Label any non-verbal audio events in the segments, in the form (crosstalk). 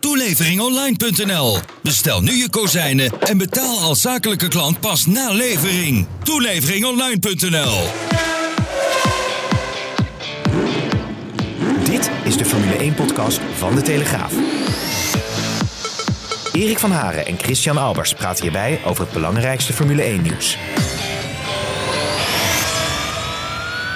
Toeleveringonline.nl. Bestel nu je kozijnen en betaal als zakelijke klant pas na levering. Toeleveringonline.nl. Dit is de Formule 1-podcast van De Telegraaf. Erik van Haren en Christian Albers praten hierbij over het belangrijkste Formule 1-nieuws.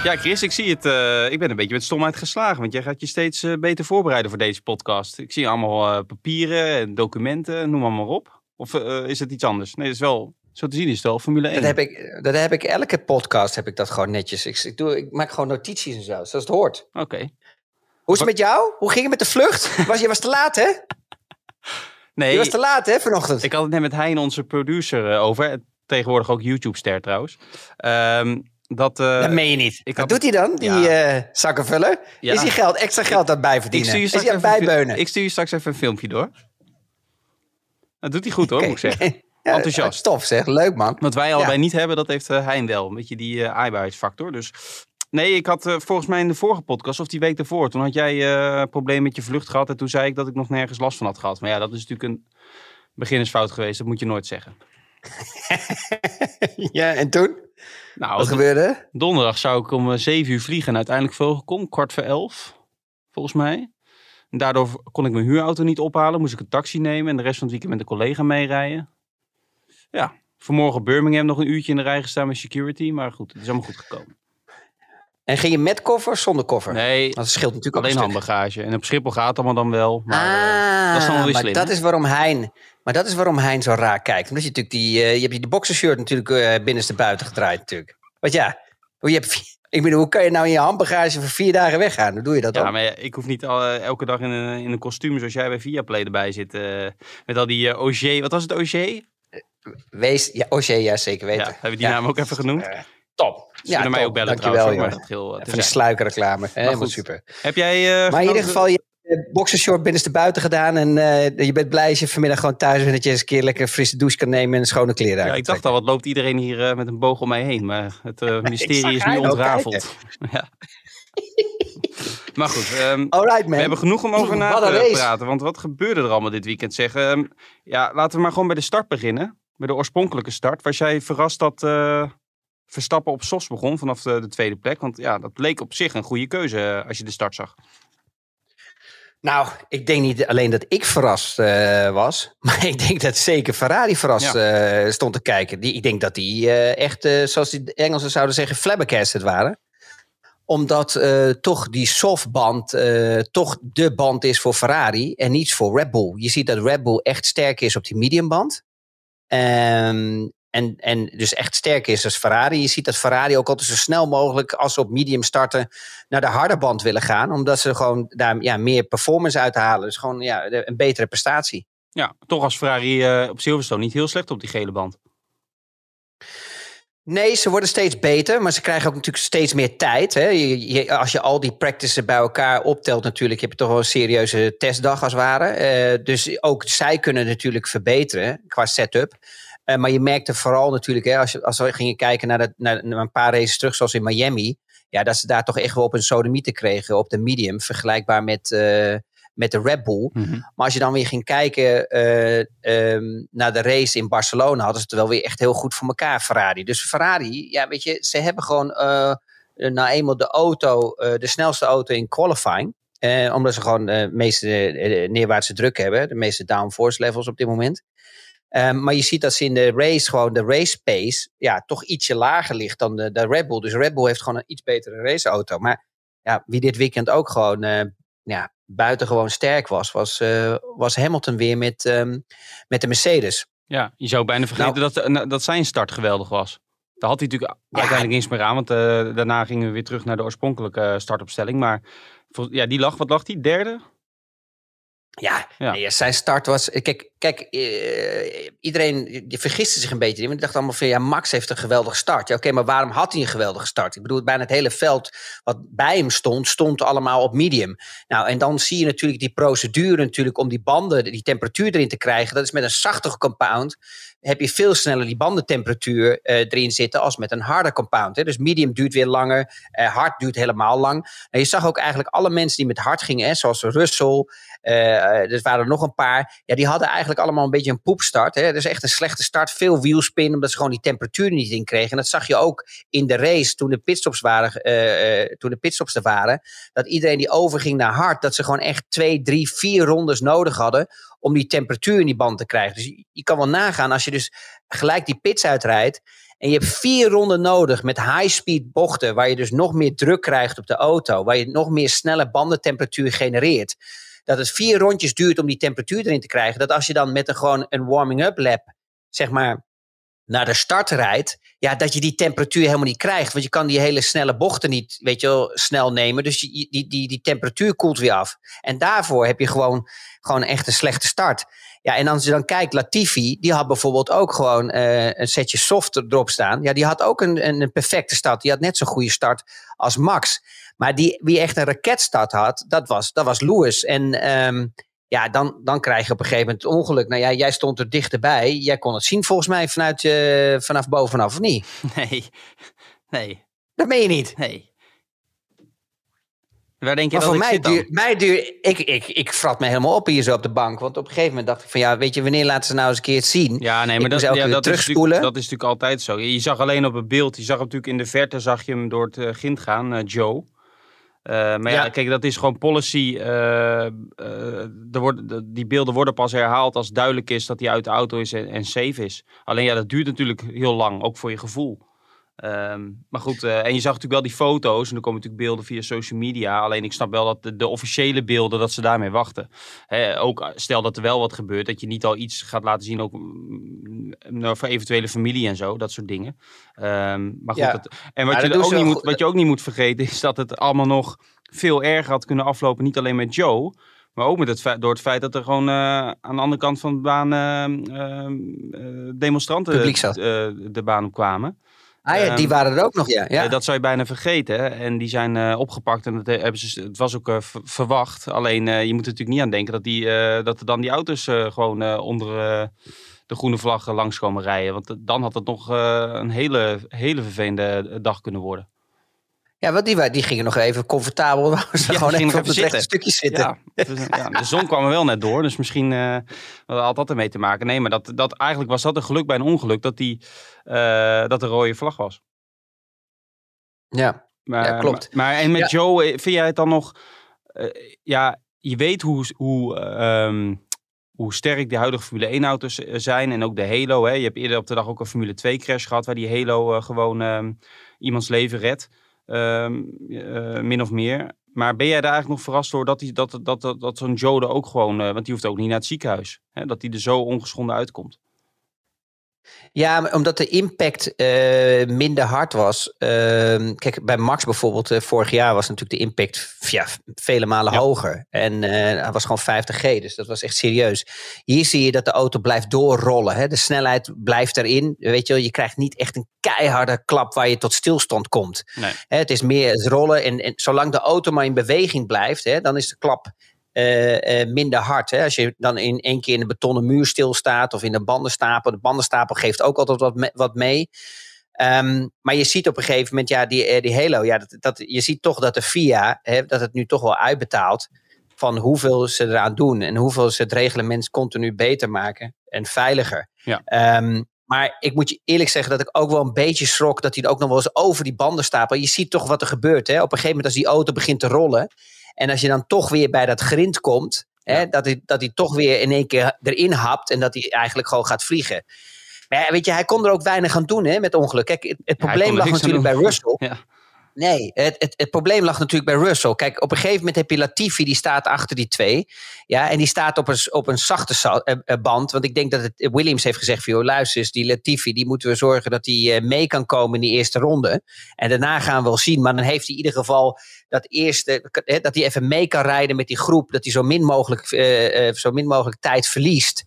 Ja, Chris, ik zie het. eh, ik ben een beetje met stomheid geslagen. Want jij gaat je steeds eh, beter voorbereiden voor deze podcast. Ik zie allemaal eh, papieren en documenten, noem maar, maar op. Of is het iets anders? Nee, dat is wel. Zo te zien is het wel Formule 1. Dat heb, ik, dat heb ik elke podcast heb ik dat gewoon netjes. Ik, ik, doe, ik maak gewoon notities en zo, zoals het hoort. Oké. Hoe is het met jou? Hoe ging het met de vlucht? Was, je was te laat, hè? Nee, Je was te laat, hè, vanochtend? ik had het net met Hein, onze producer, over. Tegenwoordig ook YouTube-ster trouwens. Ehm, dat, eh, dat meen je niet. ik Wat doet hij dan, die Ja. eh zakkenvuller? Ja. Is hij geld, extra geld aan het ik bijverdienen? stuur je Is straks hij bijbeunen? Ik stuur je straks even een filmpje door. Dat doet hij goed hoor, moet ik zeggen. (laughs) Ja, Enthousiast. Tof zeg, leuk man. Wat wij allebei niet hebben, dat heeft eh, Hein wel. Een beetje die aaibaarheidsfactor. Dus nee, ik had volgens mij in de vorige podcast, of die week daarvoor, toen had jij een probleem met je vlucht gehad. En toen zei ik dat ik nog nergens last van had gehad. Maar ja, dat is natuurlijk een beginnersfout geweest. Dat moet je nooit zeggen. (laughs) ja, en toen? Nou, Wat gebeurde? donderdag zou ik om eh, 7 uur vliegen en uiteindelijk gekomen. Kwart voor elf, volgens mij. En daardoor kon ik mijn huurauto niet ophalen. Moest ik een taxi nemen en de rest van het weekend met een collega meerijden. Ja, vanmorgen Birmingham nog een uurtje in de rij gestaan met security. Maar goed, het is allemaal goed gekomen. En ging je met koffer of zonder koffer? Nee, dat scheelt natuurlijk alleen handbagage. En op Schiphol gaat het allemaal dan wel. Maar eh, ah, dat is dan wel weer maar slim. dat hè? is waarom Hein, maar dat is waarom Hein zo raar kijkt. Omdat je natuurlijk die, eh, je hebt die boxershirt natuurlijk eh binnenste buiten gedraaid natuurlijk. Want ja, hoe je hebt, (laughs) ik bedoel, hoe kan je nou in je handbagage voor vier dagen weggaan? Hoe doe je dat Ja, dan? maar ja, ik hoef niet al, eh, elke dag in een, in een kostuum zoals jij bij Viaplay erbij zit. met al die OG, wat was het OG? Wees, ja, Osje, ja zeker weten. Ja, hebben we die Ja. naam ook even genoemd? Top. Ze kunnen mij ook bellen Dankjewel, trouwens. joh. Maar dat Van die sluikreclame. Helemaal goed. super. Heb jij... eh, Maar in ieder geval, je boxershort binnenste buiten gedaan. En eh, je bent blij als je vanmiddag gewoon thuis bent. Dat je eens een keer lekker frisse douche kan nemen en schone kleren Ja, ik dacht al, wat loopt iedereen hier eh, met een boog om mij heen? Maar het eh, (laughs) mysterie is nu ontrafeld. (laughs) ja. (laughs) maar goed, ehm, Alright we hebben genoeg om over na te praten. Want wat gebeurde er allemaal dit weekend? Zeg, Ehm, ja, laten we maar gewoon bij de start beginnen. Bij de oorspronkelijke start. Was jij verrast dat eh, Verstappen op SOS begon vanaf de, de tweede plek? Want ja, dat leek op zich een goede keuze eh, als je de start zag. Nou, ik denk niet alleen dat ik verrast eh, was. (laughs) Maar ik denk dat zeker Ferrari verrast eh, stond te kijken. Die, ik denk dat die eh, echt, zoals de Engelsen zouden zeggen, flabbergasted waren. Omdat toch die softband toch de band is voor Ferrari en niet voor Red Bull. Je ziet dat Red Bull echt sterk is op die mediumband. Ehm, en, en dus echt sterk is als Ferrari. Je ziet dat Ferrari ook altijd zo snel mogelijk, als ze op medium starten, naar de harde band willen gaan. Omdat ze gewoon daar ja, meer performance uit halen. Dus gewoon ja, een betere prestatie. Ja, toch als Ferrari eh, op Silverstone niet heel slecht op die gele band. Nee, ze worden steeds beter, maar ze krijgen ook natuurlijk steeds meer tijd. Hè. Je, je- als je al die practices bij elkaar optelt natuurlijk, heb je toch wel een serieuze testdag als het ware. Eh, dus ook zij kunnen natuurlijk verbeteren qua setup. Eh, maar je merkte vooral natuurlijk, hè, als, je, als we gingen kijken naar, dat, naar, naar een paar races terug, zoals in Miami, ja, dat ze daar toch echt wel op een sodemieter kregen, op de medium, vergelijkbaar met, eh, met de Red Bull. Maar als je dan weer ging kijken eh, ehm, naar de race in Barcelona, hadden ze het wel weer echt heel goed voor elkaar, Ferrari. Dus Ferrari, ja, weet je, ze hebben gewoon eh nou eenmaal de auto, de snelste auto in qualifying. Omdat ze gewoon de meeste neerwaartse druk hebben, de meeste downforce levels op dit moment. Ehm, maar je ziet dat ze in de race gewoon de race pace ja, toch ietsje lager ligt dan de, de Red Bull. Dus Red Bull heeft gewoon een iets betere raceauto. Maar ja, wie dit weekend ook gewoon eh, ja, buitengewoon sterk was, was, eh, was Hamilton weer met, ehm, met de Mercedes. Ja, je zou bijna vergeten dat, eh, dat zijn start geweldig was. Daar had hij natuurlijk uiteindelijk niks meer aan. Want eh, daarna gingen we weer terug naar de oorspronkelijke startopstelling. Maar ja, die lag, wat lag die? Derde? Ja, Ja. nee, zijn start was. Kijk, kijk eh, iedereen die vergiste zich een beetje. Want die dacht allemaal van ja, Max heeft een geweldige start. Ja, oké, maar waarom had hij een geweldige start? Ik bedoel, bijna het hele veld wat bij hem stond, stond allemaal op medium. Nou, en dan zie je natuurlijk die procedure natuurlijk om die banden, die temperatuur erin te krijgen. Dat is met een zachtige compound. Heb je veel sneller die bandentemperatuur eh, erin zitten als met een harde compound. Hè? Dus medium duurt weer langer, eh, hard duurt helemaal lang. Nou, je zag ook eigenlijk alle mensen die met hard gingen, hè, zoals Russell, eh, er waren er nog een paar. Ja, die hadden eigenlijk allemaal een beetje een poepstart. Hè. Dus echt een slechte start. Veel wielspin, omdat ze gewoon die temperatuur niet in kregen. En dat zag je ook in de race toen de pitstops, waren, eh, eh, toen de pitstops er waren. Dat iedereen die overging naar hard, dat ze gewoon echt twee, drie, vier rondes nodig hadden om die temperatuur in die band te krijgen. Dus je, je kan wel nagaan als je dus gelijk die pits uitrijdt. En je hebt vier ronden nodig met high-speed bochten, waar je dus nog meer druk krijgt op de auto, waar je nog meer snelle bandentemperatuur genereert dat het vier rondjes duurt om die temperatuur erin te krijgen. Dat als je dan met een gewoon een warming-up lap, zeg maar, naar de start rijdt, ja, dat je die temperatuur helemaal niet krijgt. Want je kan die hele snelle bochten niet, weet je wel, snel nemen. Dus die, die, die, die temperatuur koelt weer af. En daarvoor heb je gewoon, gewoon echt een slechte start. Ja, en als je dan kijkt, Latifi, die had bijvoorbeeld ook gewoon uh, een setje soft erop staan. Ja, die had ook een, een, een perfecte start. Die had net zo'n goede start als Max. Maar die, wie echt een raketstart had, dat was, dat was Lewis. En um, ja, dan, dan krijg je op een gegeven moment het ongeluk. Nou ja, jij stond er dichterbij. Jij kon het zien volgens mij vanuit, uh, vanaf bovenaf, of niet? (laughs) Nee, nee, Dat meen je niet. nee. Waar denk je Maar dat voor ik mij duur, mij duur, ik, ik, ik frat me helemaal op hier zo op de bank. Want op een gegeven moment dacht ik van ja, weet je, wanneer laten ze nou eens een keer het zien? Ja, nee, maar dat, ja, dat, is dat is natuurlijk altijd zo. Je zag alleen op het beeld, je zag natuurlijk in de verte, zag je hem door het uh, gint gaan, uh, Joe. Uh, maar ja. Ja. kijk, dat is gewoon policy. Uh, er wordt, de, die beelden worden pas herhaald als duidelijk is dat hij uit de auto is en, en safe is. Alleen ja, dat duurt natuurlijk heel lang, ook voor je gevoel. Um, maar goed, uh, en je zag natuurlijk wel die foto's. En er komen natuurlijk beelden via social media. Alleen ik snap wel dat de, de officiële beelden, dat ze daarmee wachten. Hè, ook stel dat er wel wat gebeurt, dat je niet al iets gaat laten zien. Ook mm, voor eventuele familie en zo, dat soort dingen. Um, maar goed, Ja. dat, en wat je, ook niet moet, wat je ook niet moet vergeten, is dat het allemaal nog veel erger had kunnen aflopen. Niet alleen met Joe. Maar ook met het feit, door het feit dat er gewoon eh, aan de andere kant van de baan eh, eh, eh, demonstranten eh, de baan op kwamen. Ah ja, die Ehm, waren er ook nog, ja. ja. Eh, dat zou je bijna vergeten. En die zijn eh, opgepakt en dat hebben ze, het was ook eh, ver- verwacht. Alleen eh, je moet er natuurlijk niet aan denken dat, die, eh, dat er dan die auto's eh, gewoon eh, onder eh, de groene vlag eh, langskomen rijden. Want eh, dan had het nog eh, een hele, hele vervelende dag kunnen worden. Ja, want die, die gingen nog even comfortabel. (laughs) Ja, gewoon even op het rechte stukje zitten. Ja, ja, de zon kwam er wel net door, dus misschien eh, had dat ermee te maken. Nee, maar dat, dat, eigenlijk was dat een geluk bij een ongeluk, dat, die, eh, dat de rode vlag was. Ja. Maar, Ja, klopt. Maar, maar en met. Joe, eh, vind jij het dan nog... ja, je weet hoe, hoe, ehm, hoe sterk de huidige Formule 1 auto's eh, zijn. En ook de Halo. Hè. Je hebt eerder op de dag ook een Formule 2 crash gehad... waar die Halo gewoon ehm, iemands leven redt. Ehm, eh, min of meer. Maar ben jij daar eigenlijk nog verrast door dat, die, dat, dat, dat, dat zo'n Joe er ook gewoon... eh, want die hoeft ook niet naar het ziekenhuis. Hè, dat die er zo ongeschonden uitkomt. Ja, omdat de impact eh, minder hard was. Ehm, kijk, bij Max bijvoorbeeld, eh, vorig jaar was natuurlijk de impact ja, vele malen Ja. hoger. En eh, hij was gewoon 50G, dus dat was echt serieus. Hier zie je dat de auto blijft doorrollen. Hè? De snelheid blijft erin. Weet je, wel, je krijgt niet echt een keiharde klap waar je tot stilstand komt. Nee. Hè, het is meer het rollen. En, en zolang de auto maar in beweging blijft, hè, dan is de klap eh, eh, minder hard. Hè? Als je dan in één keer in de betonnen muur stilstaat of in een bandenstapel. De bandenstapel geeft ook altijd wat, me- wat mee. Ehm, maar je ziet op een gegeven moment, ja, die, eh, die Halo, ja, dat, dat, je ziet toch dat de FIA, hè, dat het nu toch wel uitbetaalt van hoeveel ze eraan doen en hoeveel ze het reglement continu beter maken en veiliger. Ja. Ehm, maar ik moet je eerlijk zeggen dat ik ook wel een beetje schrok dat hij ook nog wel eens over die banden stapelt. Je ziet toch wat er gebeurt. Hè? Op een gegeven moment als die auto begint te rollen en als je dan toch weer bij dat grind komt, hè, dat, hij, dat hij toch weer in één keer erin hapt en dat hij eigenlijk gewoon gaat vliegen. Maar ja, weet je, hij kon er ook weinig aan doen hè, met ongeluk. Kijk, het, het probleem lag natuurlijk bij. Russell. (laughs) Ja. Nee, het, het, het probleem lag natuurlijk bij Russell. Kijk, op een gegeven moment heb je Latifi, die staat achter die twee. Ja, en die staat op een, op een zachte eh, eh, band. Want ik denk dat het, Williams heeft gezegd: joh, luister eens, die Latifi, die moeten we zorgen dat hij mee kan komen in die eerste ronde. En daarna gaan we wel zien. Maar dan heeft hij in ieder geval dat eerste, dat hij even mee kan rijden met die groep. Dat hij zo min mogelijk, zo min mogelijk tijd verliest.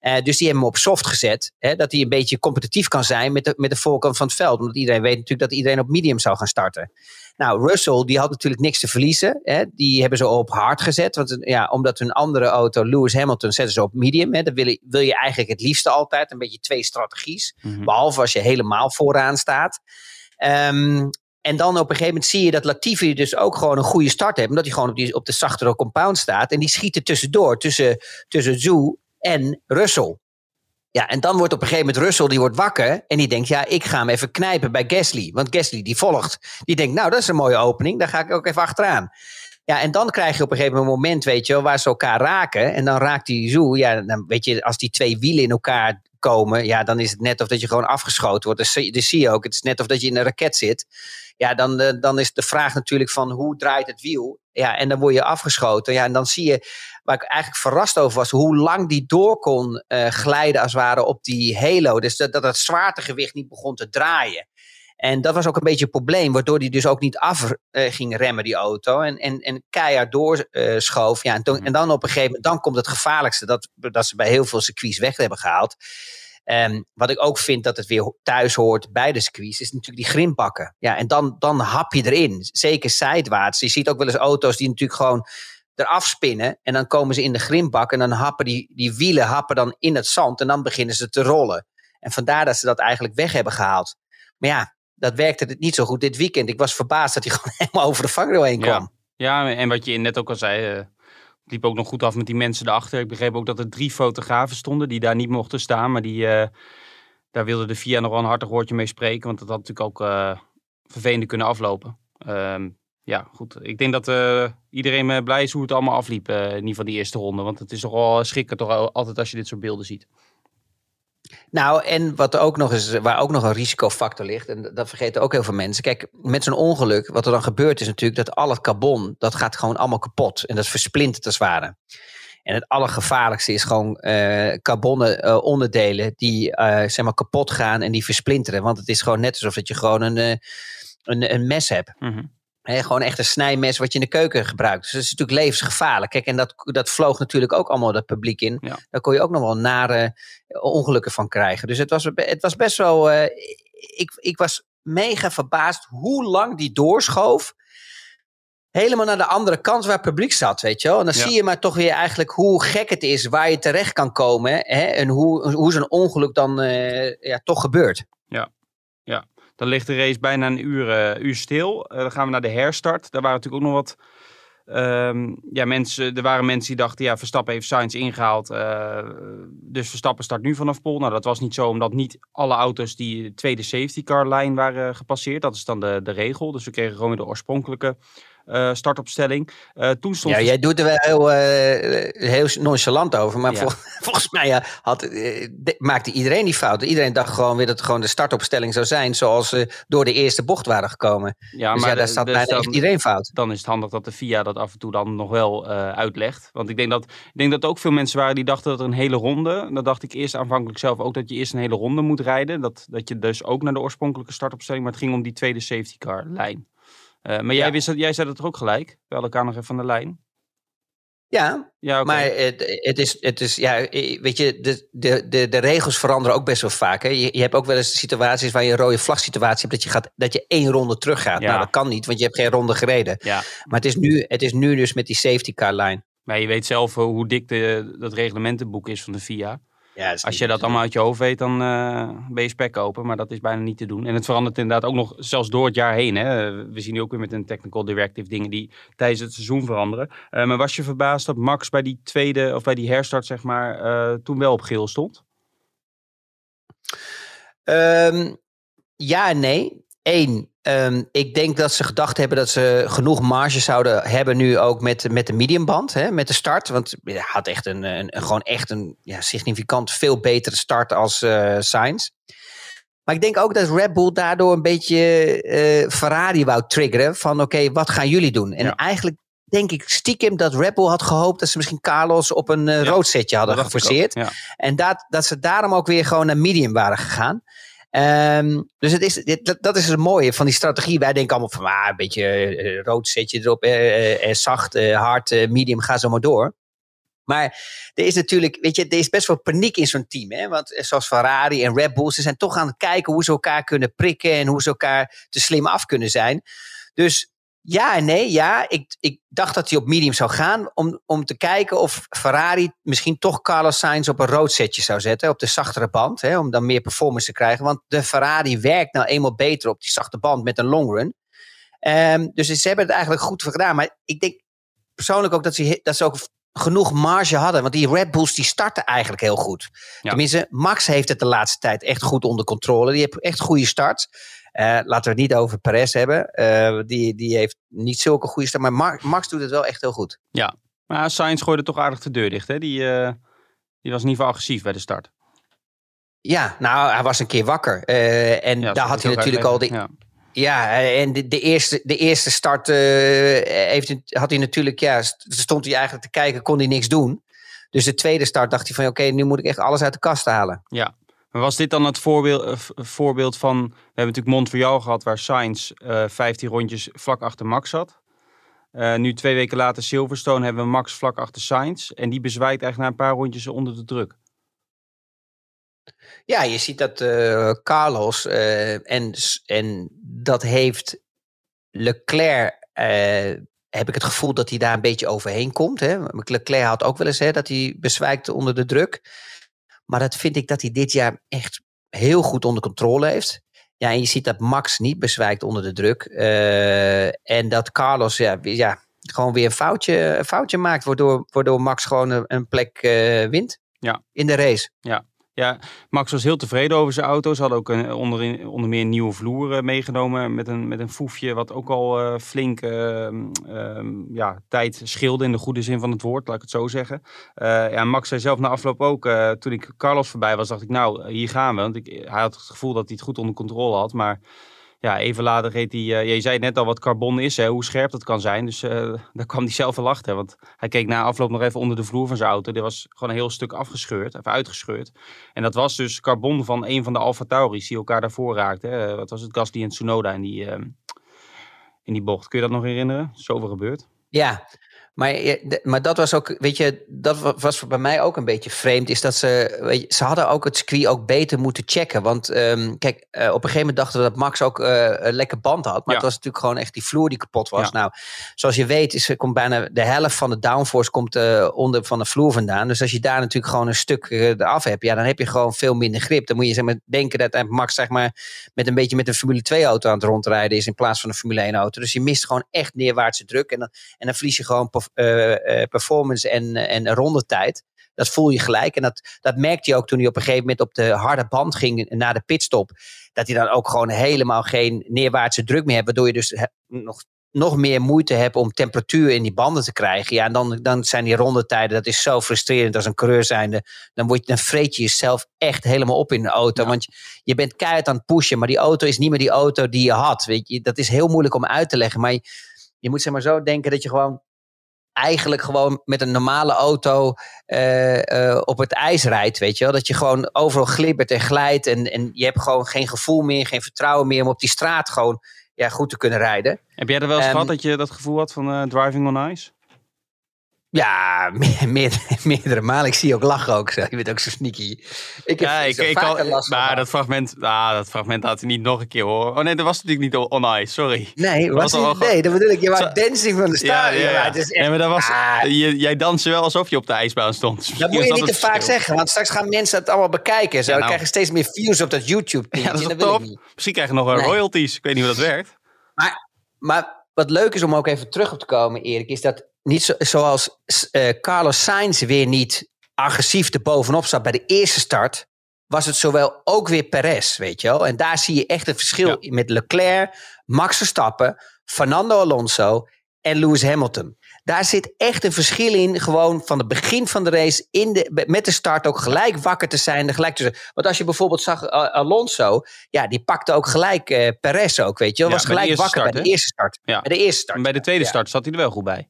Uh, dus die hebben hem op soft gezet. Hè, dat hij een beetje competitief kan zijn met de, met de voorkant van het veld. Omdat iedereen weet natuurlijk dat iedereen op medium zou gaan starten. Nou, Russell, die had natuurlijk niks te verliezen. Hè. Die hebben ze op hard gezet. Want ja, omdat hun andere auto, Lewis Hamilton, zetten ze op medium. Hè. Dan wil je, wil je eigenlijk het liefste altijd een beetje twee strategies. Mhm. Behalve als je helemaal vooraan staat. Um, en dan op een gegeven moment zie je dat Latifi dus ook gewoon een goede start heeft. Omdat hij gewoon op, die, op de zachtere compound staat. En die schieten tussendoor, tussen, tussen Zoo en Russell. Ja, en dan wordt op een gegeven moment Russell, die wordt wakker en die denkt, ja, ik ga hem even knijpen bij Gasly. Want Gasly die volgt, die denkt, nou, dat is een mooie opening, daar ga ik ook even achteraan. Ja, en dan krijg je op een gegeven moment, weet je wel, waar ze elkaar raken. En dan raakt die zo, ja, dan weet je, als die twee wielen in elkaar komen, ja, dan is het net of dat je gewoon afgeschoten wordt. Dus, zie je ook, het is net of dat je in een raket zit. Ja, dan, eh, dan is de vraag natuurlijk van hoe draait het wiel? Ja, en dan word je afgeschoten. Ja, en dan zie je, waar ik eigenlijk verrast over was, hoe lang die door kon uh, glijden als het ware op die halo. Dus dat, dat het zwaartegewicht niet begon te draaien. En dat was ook een beetje het probleem, waardoor die dus ook niet af uh, ging remmen, die auto. En, en, en keihard doorschoof. ja, en, en dan op een gegeven moment, dan komt het gevaarlijkste, dat, dat ze bij heel veel circuits weg hebben gehaald. Um, wat ik ook vind dat het weer thuis hoort bij de squeeze, is natuurlijk die grimpakken. Ja, en dan, dan hap je erin. Zeker zijwaarts. Je ziet ook wel eens auto's die natuurlijk gewoon eraf spinnen. En dan komen ze in de grimbak en dan happen die, die wielen happen dan in het zand. En dan beginnen ze te rollen. En vandaar dat ze dat eigenlijk weg hebben gehaald. Maar ja, dat werkte niet zo goed dit weekend. Ik was verbaasd dat hij (laughs) gewoon helemaal over de vangrail heen kwam. Ja. ja, en wat je net ook al zei, uh, liep ook nog goed af met die mensen erachter. Ik begreep ook dat er drie fotografen stonden die daar niet mochten staan. Maar die, uh, daar wilde de VIA nog wel een hartig woordje mee spreken. Want dat had natuurlijk ook uh, vervelend kunnen aflopen. Um, ja, goed. Ik denk dat uh, iedereen blij is hoe het allemaal afliep. in ieder geval die eerste ronde. Want het is toch wel schrikken toch altijd als je dit soort beelden ziet. Nou, en wat er ook nog is, waar ook nog een risicofactor ligt, en dat vergeten ook heel veel mensen. Kijk, met zo'n ongeluk, wat er dan gebeurt, is natuurlijk dat al het carbon, dat gaat gewoon allemaal kapot. En dat versplintert als ware. En het allergevaarlijkste is gewoon uh, carbonnen uh, onderdelen die uh, zeg maar kapot gaan en die versplinteren. Want het is gewoon net alsof dat je gewoon een, een, een mes hebt. Mm gewoon echt een snijmes wat je in de keuken gebruikt. Dus dat is natuurlijk levensgevaarlijk. Kijk, en dat, dat vloog natuurlijk ook allemaal het publiek in. Daar kon je ook nog wel nare ongelukken van krijgen. Dus het was, het was best wel. Uh, ik, ik was mega verbaasd hoe lang die doorschoof. Helemaal naar de andere kant waar het publiek zat, weet je wel. En dan zie je maar toch weer eigenlijk hoe gek het is, waar je terecht kan komen. Hè, en hoe, hoe zo'n ongeluk dan uh, ja, toch gebeurt. Ja. Dan ligt de race bijna een uur, uh, uur stil. Uh, dan gaan we naar de herstart. Daar waren natuurlijk ook nog wat... Um, ja, mensen, er waren mensen die dachten, ja, Verstappen heeft Sainz ingehaald. Uh, dus Verstappen start nu vanaf Pol. Nou, dat was niet zo, omdat niet alle auto's die de tweede safety car lijn waren gepasseerd. Dat is dan de, de regel. Dus we kregen gewoon weer de oorspronkelijke uh, startopstelling. Uh, toen stond ja, jij doet er wel heel, uh, heel nonchalant over. Maar vol, (laughs) volgens mij had, de, maakte iedereen die fout. Iedereen dacht gewoon weer dat het gewoon de startopstelling zou zijn. Zoals ze door de eerste bocht waren gekomen. Ja, dus maar ja, daar staat dus bijna dan, iedereen fout. Dan is het handig dat de FIA dat af en toe dan nog wel uitlegt. Want ik denk, dat, ik denk dat ook veel mensen waren die dachten dat er een hele ronde. Dat dacht ik eerst aanvankelijk zelf ook dat je eerst een hele ronde moet rijden. Dat, dat je dus ook naar de oorspronkelijke startopstelling. Maar het ging om die tweede safety car lijn. Uh, maar jij, wist dat, jij zei dat toch ook gelijk? We elkaar nog even aan de lijn. Ja, ja maar het, het, is, het is, ja, weet je, de, de, de, de regels veranderen ook best wel vaak. Hè? Je, je hebt ook wel eens situaties waar je een rode vlag situatie hebt, dat je, gaat, dat je één ronde terug gaat. Ja. Nou, dat kan niet, want je hebt geen ronde gereden. Ja. Maar het is, nu, het is nu dus met die safety car line. Maar je weet zelf hoe dik de, dat reglementenboek is van de FIA. Ja, Als je dat allemaal uit je hoofd weet, dan uh, ben je spek kopen. Maar dat is bijna niet te doen. En het verandert inderdaad ook nog zelfs door het jaar heen. Hè. We zien nu ook weer met een technical directive dingen die tijdens het seizoen veranderen. Uh, maar was je verbaasd dat Max bij die tweede, of bij die herstart, zeg maar, uh, toen wel op geel stond? Um, ja en nee. Eén, um, ik denk dat ze gedacht hebben dat ze genoeg marge zouden hebben nu ook met, met de mediumband, hè, met de start. Want hij had echt een, een, gewoon echt een ja, significant veel betere start als uh, Sainz. Maar ik denk ook dat Red Bull daardoor een beetje eh, Ferrari wou triggeren. Van oké, wat gaan jullie doen? En Ja. eigenlijk denk ik stiekem dat Red Bull had gehoopt dat ze misschien Carlos op een eh, Ja, rood setje hadden geforceerd. Ja. En dat, dat ze daarom ook weer gewoon naar medium waren gegaan. Ehm, dus het is, dit- dat, is het mooie van die strategie. Wij denken allemaal van ah, een beetje eh, rood setje erop, eh, eh, zacht, eh, hard, medium, ga zo maar door. Maar er is natuurlijk, weet je, er is best wel paniek in zo'n team. Hè? Want zoals Ferrari en Red Bull, ze zijn toch aan het kijken hoe ze elkaar kunnen prikken en hoe ze elkaar te slim af kunnen zijn. Dus ja en nee, ja. Ik, ik dacht dat hij op medium zou gaan om, om te kijken of Ferrari misschien toch Carlos Sainz op een rood setje zou zetten, op de zachtere band, hè, om dan meer performance te krijgen. Want de Ferrari werkt nou eenmaal beter op die zachte band met een long run. Ehm, dus ze hebben het eigenlijk goed voor gedaan. Maar ik denk persoonlijk ook dat ze, dat ze ook genoeg marge hadden. Want die Red Bulls die starten eigenlijk heel goed. Ja. Tenminste, Max heeft het de laatste tijd echt goed onder controle. Die heeft echt goede starts. Eh, laten we het niet over Perez hebben. Eh, die, die heeft niet zulke goede start. Maar Mar- Max doet het wel echt heel goed. Maar Sainz gooide toch aardig de deur dicht. Hè? Die, eh, die was in ieder geval agressief bij de start. Ja, nou, hij was een keer wakker. En Ja, daar had hij natuurlijk al die. Ja, eh, en de, de, eerste, de eerste start eh, heeft, had hij natuurlijk, ja, st- stond hij eigenlijk te kijken, kon hij niks doen. Dus de tweede start dacht hij van, oké, nu moet ik echt alles uit de kast halen. Ja. Was dit dan het voorbeeld, eh, voorbeeld van... We hebben natuurlijk Montreal gehad waar Sainz eh 15 rondjes vlak achter Max zat. Eh, nu twee weken later Silverstone hebben we Max vlak achter Sainz. En die bezwijkt eigenlijk na een paar rondjes onder de druk. Ja, je ziet dat Carlos, en, en dat heeft Leclerc, heb ik het gevoel dat hij daar een beetje overheen komt. Hè? Leclerc had ook wel eens hè, dat hij bezwijkt onder de druk. Maar dat vind ik dat hij dit jaar echt heel goed onder controle heeft. Ja, en je ziet dat Max niet bezwijkt onder de druk. Eh, en dat Carlos ja, ja, gewoon weer een foutje, een foutje maakt, waardoor, waardoor Max gewoon een, een plek eh, wint Ja. in de race. Ja, Max was heel tevreden over zijn auto. Ze hadden ook een, onder, onder meer nieuwe vloer eh, meegenomen met een, met een foefje wat ook al eh, flink eh, ehm, ja, tijd scheelde in de goede zin van het woord, laat ik het zo zeggen. Eh, ja, Max zei zelf na afloop ook, toen ik Carlos voorbij was, dacht ik nou, hier gaan we. Want ik, hij had het gevoel dat hij het goed onder controle had, maar ja, even later reed hij, eh, je zei net al wat carbon is, hè, hoe scherp dat kan zijn. Dus eh, (laughs) daar kwam hij zelf wel achter. Want hij keek na afloop nog even onder de vloer van zijn auto. Er was gewoon een heel stuk afgescheurd, even uitgescheurd. En dat was dus carbon van een van de Alfa Tauris die elkaar daarvoor raakten. Wat was het? Gasly en Tsunoda in die, ehm, in die bocht. Kun je dat nog herinneren? Zoveel gebeurd. Ja, maar, maar dat was ook, weet je, dat wa- was bij mij ook een beetje vreemd. Is dat ze, weet je, ze hadden ook het circuit ook beter moeten checken. Want ehm, kijk, eh, op een gegeven moment dachten we dat Max ook eh, een lekker band had. Maar Ja. het was natuurlijk gewoon echt die vloer die kapot was. Ja. Nou, zoals je weet, is, komt bijna de helft van de downforce komt eh, onder van de vloer vandaan. Dus als je daar natuurlijk gewoon een stuk eraf hebt, ja, dan heb je gewoon veel minder grip. Dan moet je zeg maar, denken dat Max zeg maar, met een beetje met een Formule 2 auto aan het rondrijden is in plaats van een Formule 1 auto. Dus je mist gewoon echt neerwaartse druk. En dan, en dan verlies je gewoon performance en, en rondetijd. Dat voel je gelijk. En dat, dat merkte hij ook toen hij op een gegeven moment op de harde band ging naar de pitstop. Dat hij dan ook gewoon helemaal geen neerwaartse druk meer hebt. Waardoor je dus nog, nog meer moeite hebt om temperatuur in die banden te krijgen. Ja, en dan, dan zijn die rondetijden, dat is zo frustrerend als een coureur zijnde. Dan, word je, dan vreet je jezelf echt helemaal op in de auto. Ja. Want je, je bent keihard aan het pushen. Maar die auto is niet meer die auto die je had. Weet je, dat is heel moeilijk om uit te leggen. Maar je, je moet zeg maar zo denken dat je gewoon eigenlijk gewoon met een normale auto eh, eh, op het ijs rijdt, weet je wel. Dat je gewoon overal glibbert en glijdt en, en je hebt gewoon geen gevoel meer, geen vertrouwen meer om op die straat gewoon ja, goed te kunnen rijden. Heb jij er wel eens Ehm, gehad dat je dat gevoel had van eh, driving on ice? Ja, meer, meer, meerdere malen. Ik zie je ook lachen ook. Zo. Je bent ook zo sneaky. Ik heb Ja, ik, ik al, last maar dat fragment, ah, dat fragment had hij niet nog een keer horen. Oh nee, dat was natuurlijk niet on ice, sorry. Nee, was niet, nee, dat bedoel ik. Je was dancing van de stadion. ja, ja. maar Het is echt, Nee, maar dat was, Ah. je, jij danste wel alsof je op de ijsbaan stond. Dat moet je niet te vaak zeggen, want straks gaan mensen het allemaal bekijken. Zo. Ja, Dan nou. krijg je steeds meer views op dat YouTube. Ja, dat is dat niet. Misschien krijg je nog Nee. royalties. Ik weet niet hoe dat werkt. Maar wat leuk is om ook even terug op te komen, Erik, is dat niet zo, zoals eh, Carlos Sainz weer niet agressief er bovenop zat bij de eerste start, was het zowel ook weer Perez, weet je wel. En daar zie je echt het verschil met Leclerc, Max Verstappen, Fernando Alonso en Lewis Hamilton. Daar zit echt een verschil in, gewoon van het begin van de race, in de, met de start ook gelijk wakker te zijn. Gelijk te, want als je bijvoorbeeld zag uh, Alonso, ja, die pakte ook gelijk uh, Perez ook, weet je wel. Ja, was gelijk wakker start, bij de eerste start. Ja. Bij de eerste start. En bij de tweede Ja. start zat hij er wel goed bij.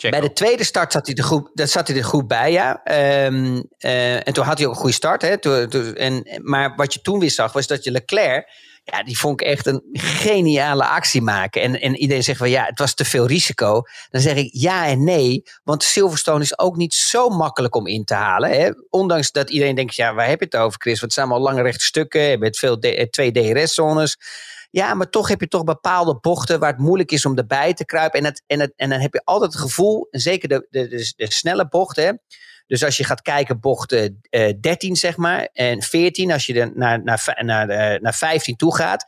Checo. Bij de tweede start zat hij er goed, dat zat hij er goed bij, ja. Ehm, eh, en toen had hij ook een goede start. Hè. Toen, toen- en, maar wat je toen weer zag, was dat je Leclerc... Ja, die vond ik echt een geniale actie maken. En, en iedereen zegt van ja, het was te veel risico. Dan zeg ik ja en nee. Want Silverstone is ook niet zo makkelijk om in te halen. Hè. Ondanks dat iedereen denkt, ja, waar heb je het over, Chris? Want het zijn allemaal lange rechte stukken. Je hebt veel D- eh, twee DRS-zones. Ja, maar toch heb je toch bepaalde bochten waar het moeilijk is om erbij te kruipen. En, het, en, het, en dan heb je altijd het gevoel, en zeker de, de, de, snelle bochten. Dus als je gaat kijken, bocht eh, 13 zeg maar, en 14, als je er naar, naar, naar, eh, naar 15 toe gaat.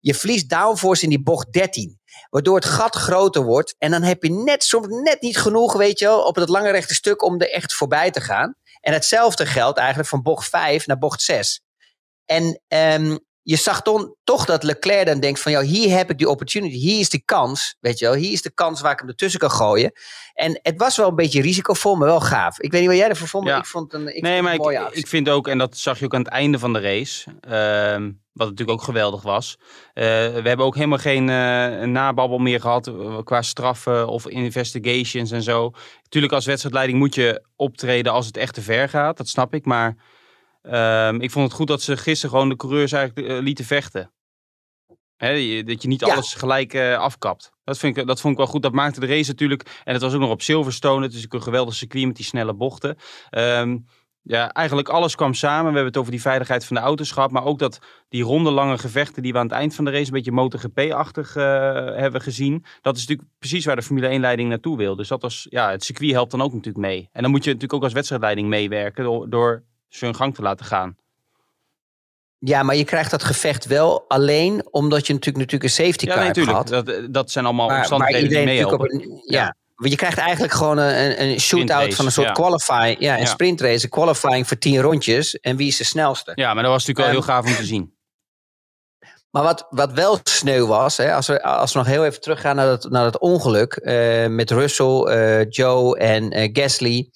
Je verliest downforce in die bocht 13. Waardoor het gat groter wordt. En dan heb je net, soms net niet genoeg, weet je wel, op het lange rechte stuk om er echt voorbij te gaan. En hetzelfde geldt eigenlijk van bocht 5 naar bocht 6. En ehm, je zag dan, toch dat Leclerc dan denkt van, ja, hier heb ik die opportunity, hier is die kans, weet je wel, hier is de kans waar ik hem ertussen kan gooien. En het was wel een beetje risicovol, maar wel gaaf. Ik weet niet wat jij ervan vond, maar Ja. ik vond het een, ik nee, vond maar het een mooie ik, ik vind ook, en dat zag je ook aan het einde van de race, ehm, wat natuurlijk ook geweldig was. eh, we hebben ook helemaal geen eh, nababbel meer gehad eh, qua straffen of investigations en zo. Tuurlijk, als wedstrijdleiding moet je optreden als het echt te ver gaat, dat snap ik. Maar ehm, ik vond het goed dat ze gisteren gewoon de coureurs eigenlijk eh, lieten vechten. Hè, dat je niet Ja. alles gelijk eh, afkapt. Dat, vind ik, dat vond ik wel goed. Dat maakte de race natuurlijk. En het was ook nog op Silverstone. Het is natuurlijk een geweldig circuit met die snelle bochten. Ehm, ja, eigenlijk alles kwam samen. We hebben het over die veiligheid van de auto's gehad. Maar ook dat die ronde lange gevechten die we aan het eind van de race een beetje MotoGP-achtig eh, hebben gezien. Dat is natuurlijk precies waar de Formule 1-leiding naartoe wil. Dus dat was, ja, het circuit helpt dan ook natuurlijk mee. En dan moet je natuurlijk ook als wedstrijdleiding meewerken door, door ze hun gang te laten gaan. Ja, maar je krijgt dat gevecht wel alleen omdat je natuurlijk, natuurlijk een safety Ja, car nee, hebt natuurlijk. gehad. Dat, dat zijn allemaal Maar, maar omstandigheden die meehelpen. op een, ja. Want je krijgt eigenlijk gewoon een, een- shootout van een soort ja. qualifying. Ja, een Ja. sprintrace, een qualifying voor 10 rondjes. En wie is de snelste? Ja, maar dat was natuurlijk wel Ehm, heel gaaf om te zien. (laughs) Maar wat, wat wel sneu was, hè, als, we, als we nog heel even teruggaan naar dat, naar dat ongeluk eh, met Russell, eh, Joe en eh, Gasly.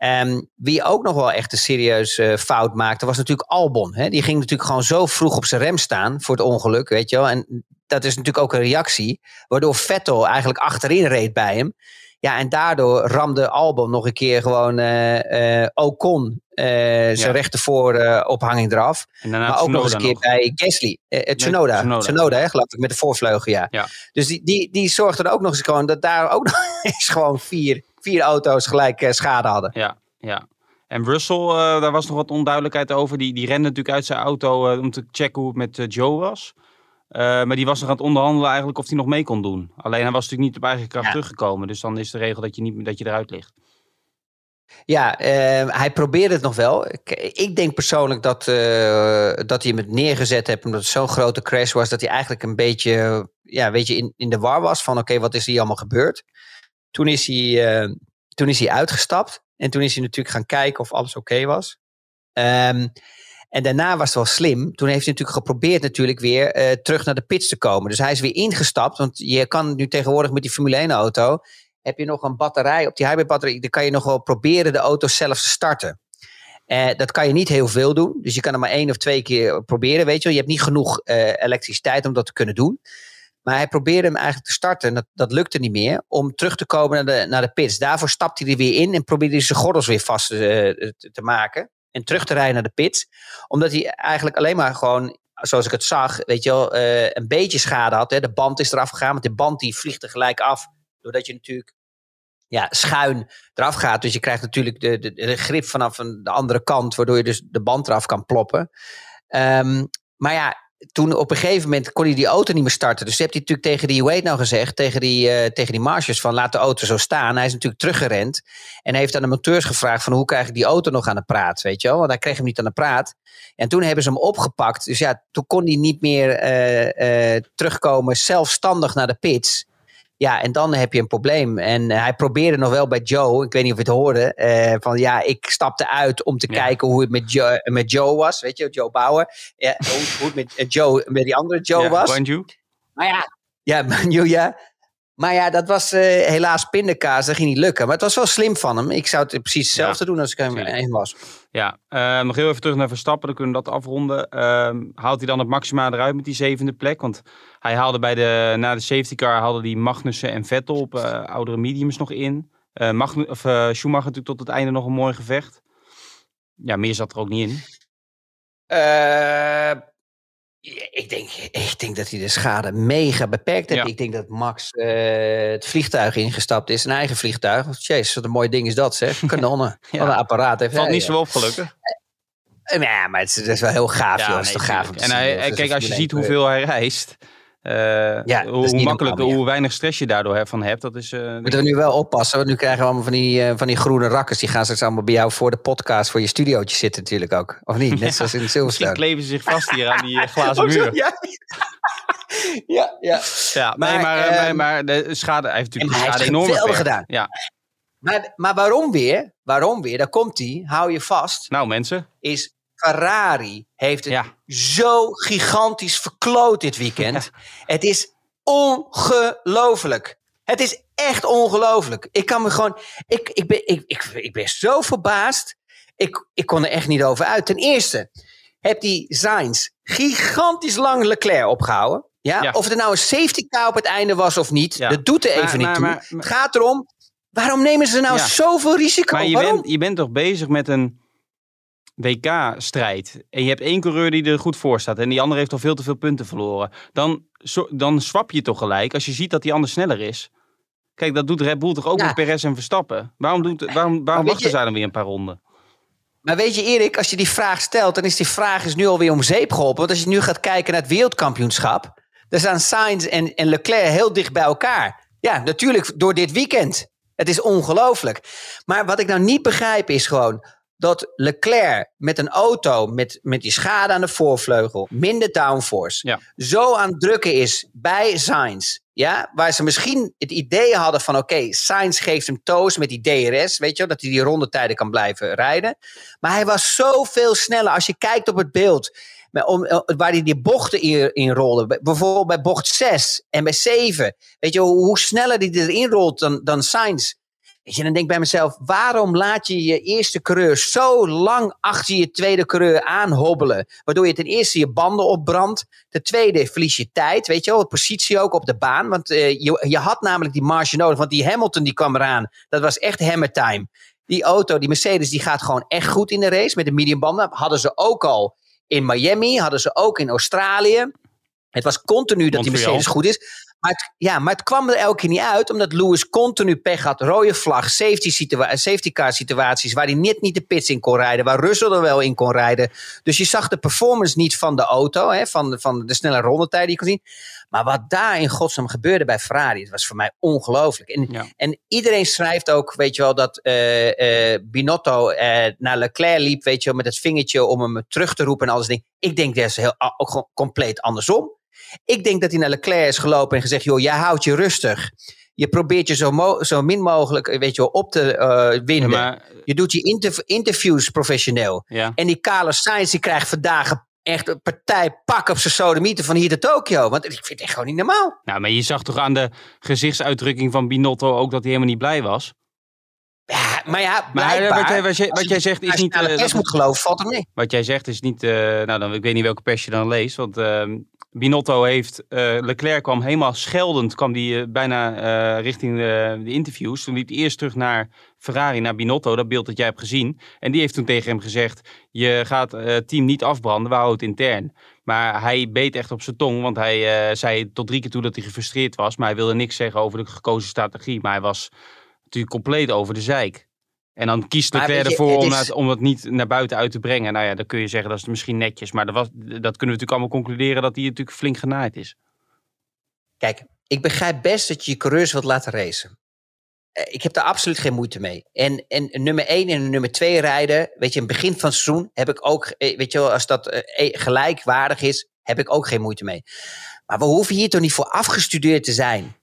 Ehm, wie ook nog wel echt een serieus eh, fout maakte, was natuurlijk Albon. Hè? Die ging natuurlijk gewoon zo vroeg op zijn rem staan voor het ongeluk, weet je wel. En dat is natuurlijk ook een reactie, waardoor Vettel eigenlijk achterin reed bij hem. Ja, en daardoor ramde Albon nog een keer gewoon eh, eh, Ocon zijn Ja. rechtervoor eh ophanging eraf. Maar ook nog eens een keer bij Gasly. Eh, eh, Tsunoda. Tsunoda. Tsunoda, hè, geloof ik, met de voorvleugel, ja. Ja. Dus die, die, die zorgde er ook nog eens gewoon dat daar ook (laughs) nog eens gewoon vier, vier auto's gelijk eh, schade hadden. Ja, ja. En Russell, eh, daar was nog wat onduidelijkheid over. Die, die rende natuurlijk uit zijn auto eh, om te checken hoe het met eh, Joe was. Eh, maar die was nog aan het onderhandelen eigenlijk of hij nog mee kon doen. Alleen hij was natuurlijk niet op eigen kracht Ja. teruggekomen. Dus dan is de regel dat je, niet, dat je eruit ligt. Ja, eh, hij probeerde het nog wel. Ik, denk persoonlijk dat, eh, dat hij hem neergezet heeft omdat het zo'n grote crash was dat hij eigenlijk een beetje ja, weet je, in, in de war was van oké, wat is hier allemaal gebeurd? Toen is hij, eh, toen is hij uitgestapt en toen is hij natuurlijk gaan kijken of alles oké was. Ehm, en daarna was het wel slim. Toen heeft hij natuurlijk geprobeerd natuurlijk weer eh, terug naar de pits te komen. Dus hij is weer ingestapt. Want je kan nu tegenwoordig met die Formule 1 auto... heb je nog een batterij op die hybrid batterij. Dan kan je nog wel proberen de auto zelf te starten. Eh, dat kan je niet heel veel doen. Dus je kan er maar één of twee keer proberen. Weet je, wel. je hebt niet genoeg eh, elektriciteit om dat te kunnen doen. Maar hij probeerde hem eigenlijk te starten. En dat, dat lukte niet meer. Om terug te komen naar de, naar de pits. Daarvoor stapte hij er weer in. En probeerde hij zijn gordels weer vast eh, te, maken. En terug te rijden naar de pits. Omdat hij eigenlijk alleen maar gewoon, zoals ik het zag, weet je wel, een beetje schade had. Hè. De band is eraf gegaan. Want de band die vliegt tegelijk af. Doordat je natuurlijk ja, schuin eraf gaat. Dus je krijgt natuurlijk de, de, grip vanaf een- de andere kant. Waardoor je dus de band eraf kan ploppen. Ehm, maar ja, toen op een gegeven moment kon hij die auto niet meer starten. Dus heeft hij natuurlijk tegen die, heet nou gezegd, tegen die, eh tegen die marges van laat de auto zo staan. Hij is natuurlijk teruggerend en heeft aan de monteurs gevraagd van hoe krijg ik die auto nog aan de praat, weet je wel. Want hij kreeg hem niet aan de praat. En toen hebben ze hem opgepakt. Dus ja, toen kon hij niet meer eh, eh, terugkomen zelfstandig naar de pits. Ja, en dan heb je een probleem. En eh, hij probeerde nog wel bij Joe, ik weet niet of je het hoorde, eh, van ja, ik stapte uit om te Ja. kijken hoe het met Joe, met Joe was, weet je, Joe Bauer. Ja, hoe, hoe het met eh, Joe, met die andere Joe ja, was. Guanyu? Maar ja, ja, Manu, ja. Maar ja, dat was eh, helaas pindakaas. Dat ging niet lukken. Maar het was wel slim van hem. Ik zou het precies hetzelfde doen als ik hem heen was. Ja, eh, nog heel even terug naar Verstappen. Dan kunnen we dat afronden. Ehm, haalt hij dan het maxima eruit met die zevende plek? Want hij haalde bij de, na de safety car haalden die Magnussen en Vettel op eh, oudere mediums nog in. Magnu- of, Schumacher natuurlijk tot het einde nog een mooi gevecht. Ja, meer zat er ook niet in. Ik, denk, ik denk dat hij de schade mega beperkt heeft. Ja. Ik denk dat Max eh, het vliegtuig ingestapt is. Zijn eigen vliegtuig. Jezus, wat een mooi ding is dat zeg. (laughs) Kanonnen. Ja. Wat een apparaat heeft Valt hij, niet ja. zo op gelukkig. Ja, maar het is, het is wel heel gaaf, joh. Is nee, toch gaaf En hij, joh. kijk, als je ziet 1 hoeveel hij reist. Eh, Ja, is hoe makkelijk, normaal, hoe weinig stress je daardoor hè- van hebt. Dat is, eh, Moeten we nu wel oppassen, want nu krijgen we allemaal van die, eh, van die groene rakkers. Die gaan straks allemaal bij jou voor de podcast, voor je studiootje zitten natuurlijk ook. Of niet? Net zoals in Misschien Silverstone. kleven ze zich vast hier aan die eh, (laughs) glazen Oh, muur. ja. ja, ja. Ja, nee, Maar, maar, maar, ehm, maar de schade, hij heeft natuurlijk schade enorm gedaan. Ja, Maar, maar waarom weer? Waarom weer? Daar komt hij. Hou je vast. nou mensen. Is Ferrari heeft het Ja. zo gigantisch verkloot dit weekend. Het is ongelooflijk. Het is echt ongelooflijk. Ik kan me gewoon. Ik, ik, ben, ik, ik, ik ben zo verbaasd. Ik, ik kon er echt niet over uit. Ten eerste heb die Sainz gigantisch lang Leclerc opgehouden. Ja? Ja. Of het nou een safety car op het einde was of niet, Ja. dat doet er even Maar- niet maar- toe. maar- het gaat erom, waarom nemen ze nou Ja. zoveel risico? Maar je waarom? bent, je bent toch bezig met een WK-strijd. En je hebt één coureur die er goed voor staat. En die andere heeft al veel te veel punten verloren. Dan, dan swap je toch gelijk als je ziet dat die ander sneller is. Kijk, dat doet Red Bull toch ook Ja. met Perez en Verstappen. Waarom, doet, waarom, waarom wachten je- zij dan weer een paar ronden? Maar weet je, Erik, als je die vraag stelt, dan is die vraag is nu alweer om zeep geholpen. Want als je nu gaat kijken naar het wereldkampioenschap, dan staan Sainz en, en Leclerc heel dicht bij elkaar. Ja, natuurlijk door dit weekend. Het is ongelooflijk. Maar wat ik nou niet begrijp is gewoon dat Leclerc met een auto met, met die schade aan de voorvleugel, minder downforce, Ja. zo aan het drukken is bij Sainz. Ja, waar ze misschien het idee hadden van oké, Sainz geeft hem toos met die DRS, weet je dat hij die rondetijden kan blijven rijden. Maar hij was zoveel sneller. Als je kijkt op het beeld, maar om, eh, waar hij die bochten in, in rolde. Bij- Bijvoorbeeld bij bocht 6 en bij 7. Weet je, hoe, hoe sneller hij erin rolt dan, dan Sainz. Weet je, dan denk ik bij mezelf, waarom laat je je eerste coureur zo lang achter je tweede coureur aanhobbelen? Waardoor je ten eerste je banden opbrandt. Ten tweede verlies je tijd, weet je wel, positie ook op de baan. Want eh, je, je had namelijk die marge nodig, want die Hamilton die kwam eraan. Dat was echt hammer time. Die auto, die Mercedes, die gaat gewoon echt goed in de race met de medium banden. Hadden ze ook al in Miami, hadden ze ook in Australië. Het was continu dat die. Mercedes goed is. Maar het, ja, maar het kwam er elke keer niet uit, omdat Lewis continu pech had. Rode vlag, safety, situa- safety car situaties, waar hij net niet de pits in kon rijden, waar Russell er wel in kon rijden. Dus je zag de performance niet van de auto, hè, van, van de snelle rondetijden die je kon zien. Maar wat daar in godsnaam gebeurde bij Ferrari, het was voor mij ongelooflijk. En, Ja. en iedereen schrijft ook, weet je wel, dat eh, eh, Binotto eh, naar Leclerc liep, weet je wel, met het vingertje om hem terug te roepen en alles ding. Ik denk dat is heel, ook gewoon compleet andersom. Ik denk dat hij naar Leclerc is gelopen en gezegd, joh, jij houdt je rustig. Je probeert je zo, mo- zo min mogelijk, eh, weet je wel, op te eh, Ja, maar, Je doet je interv- interviews professioneel. ja. En die Carlos Sainz, die krijgt vandaag echt een partij pak op zijn sodemieten van hier tot Tokio. Want ik vind het echt gewoon niet normaal. Nou, maar je zag toch aan de gezichtsuitdrukking van Binotto ook dat hij helemaal niet blij was. Ja, maar ja, Maar wat jij, wat jij, wat zegt is Als je niet... naar de eh, pers moet geloven, valt er mee. Wat jij zegt is niet, nou dan, ik weet niet welke pers je dan leest, want ehm, Binotto heeft, eh, Leclerc kwam helemaal scheldend, kwam die eh, bijna eh, richting de, interviews. Toen liep hij eerst terug naar Ferrari, naar Binotto, dat beeld dat jij hebt gezien. En die heeft toen tegen hem gezegd, je gaat het team niet afbranden, we houden het intern. Maar hij beet echt op zijn tong, want hij zei tot drie keer toe dat hij gefrustreerd was. Maar hij wilde niks zeggen over de gekozen strategie, maar hij was natuurlijk compleet over de zeik. En dan kiest Leclerc ervoor om, is- het, om het niet naar buiten uit te brengen. Nou ja, dan kun je zeggen dat is misschien netjes. Maar dat, was, dat kunnen we natuurlijk allemaal concluderen dat hij natuurlijk flink genaaid is. Kijk, ik begrijp best dat je je coureurs wilt laten racen. Eh, Ik heb daar absoluut geen moeite mee. En, en nummer 1 en nummer 2 rijden, weet je, in het begin van het seizoen heb ik ook, eh, weet je wel, als dat eh, gelijkwaardig is, heb ik ook geen moeite mee. Maar we hoeven hier toch niet voor afgestudeerd te zijn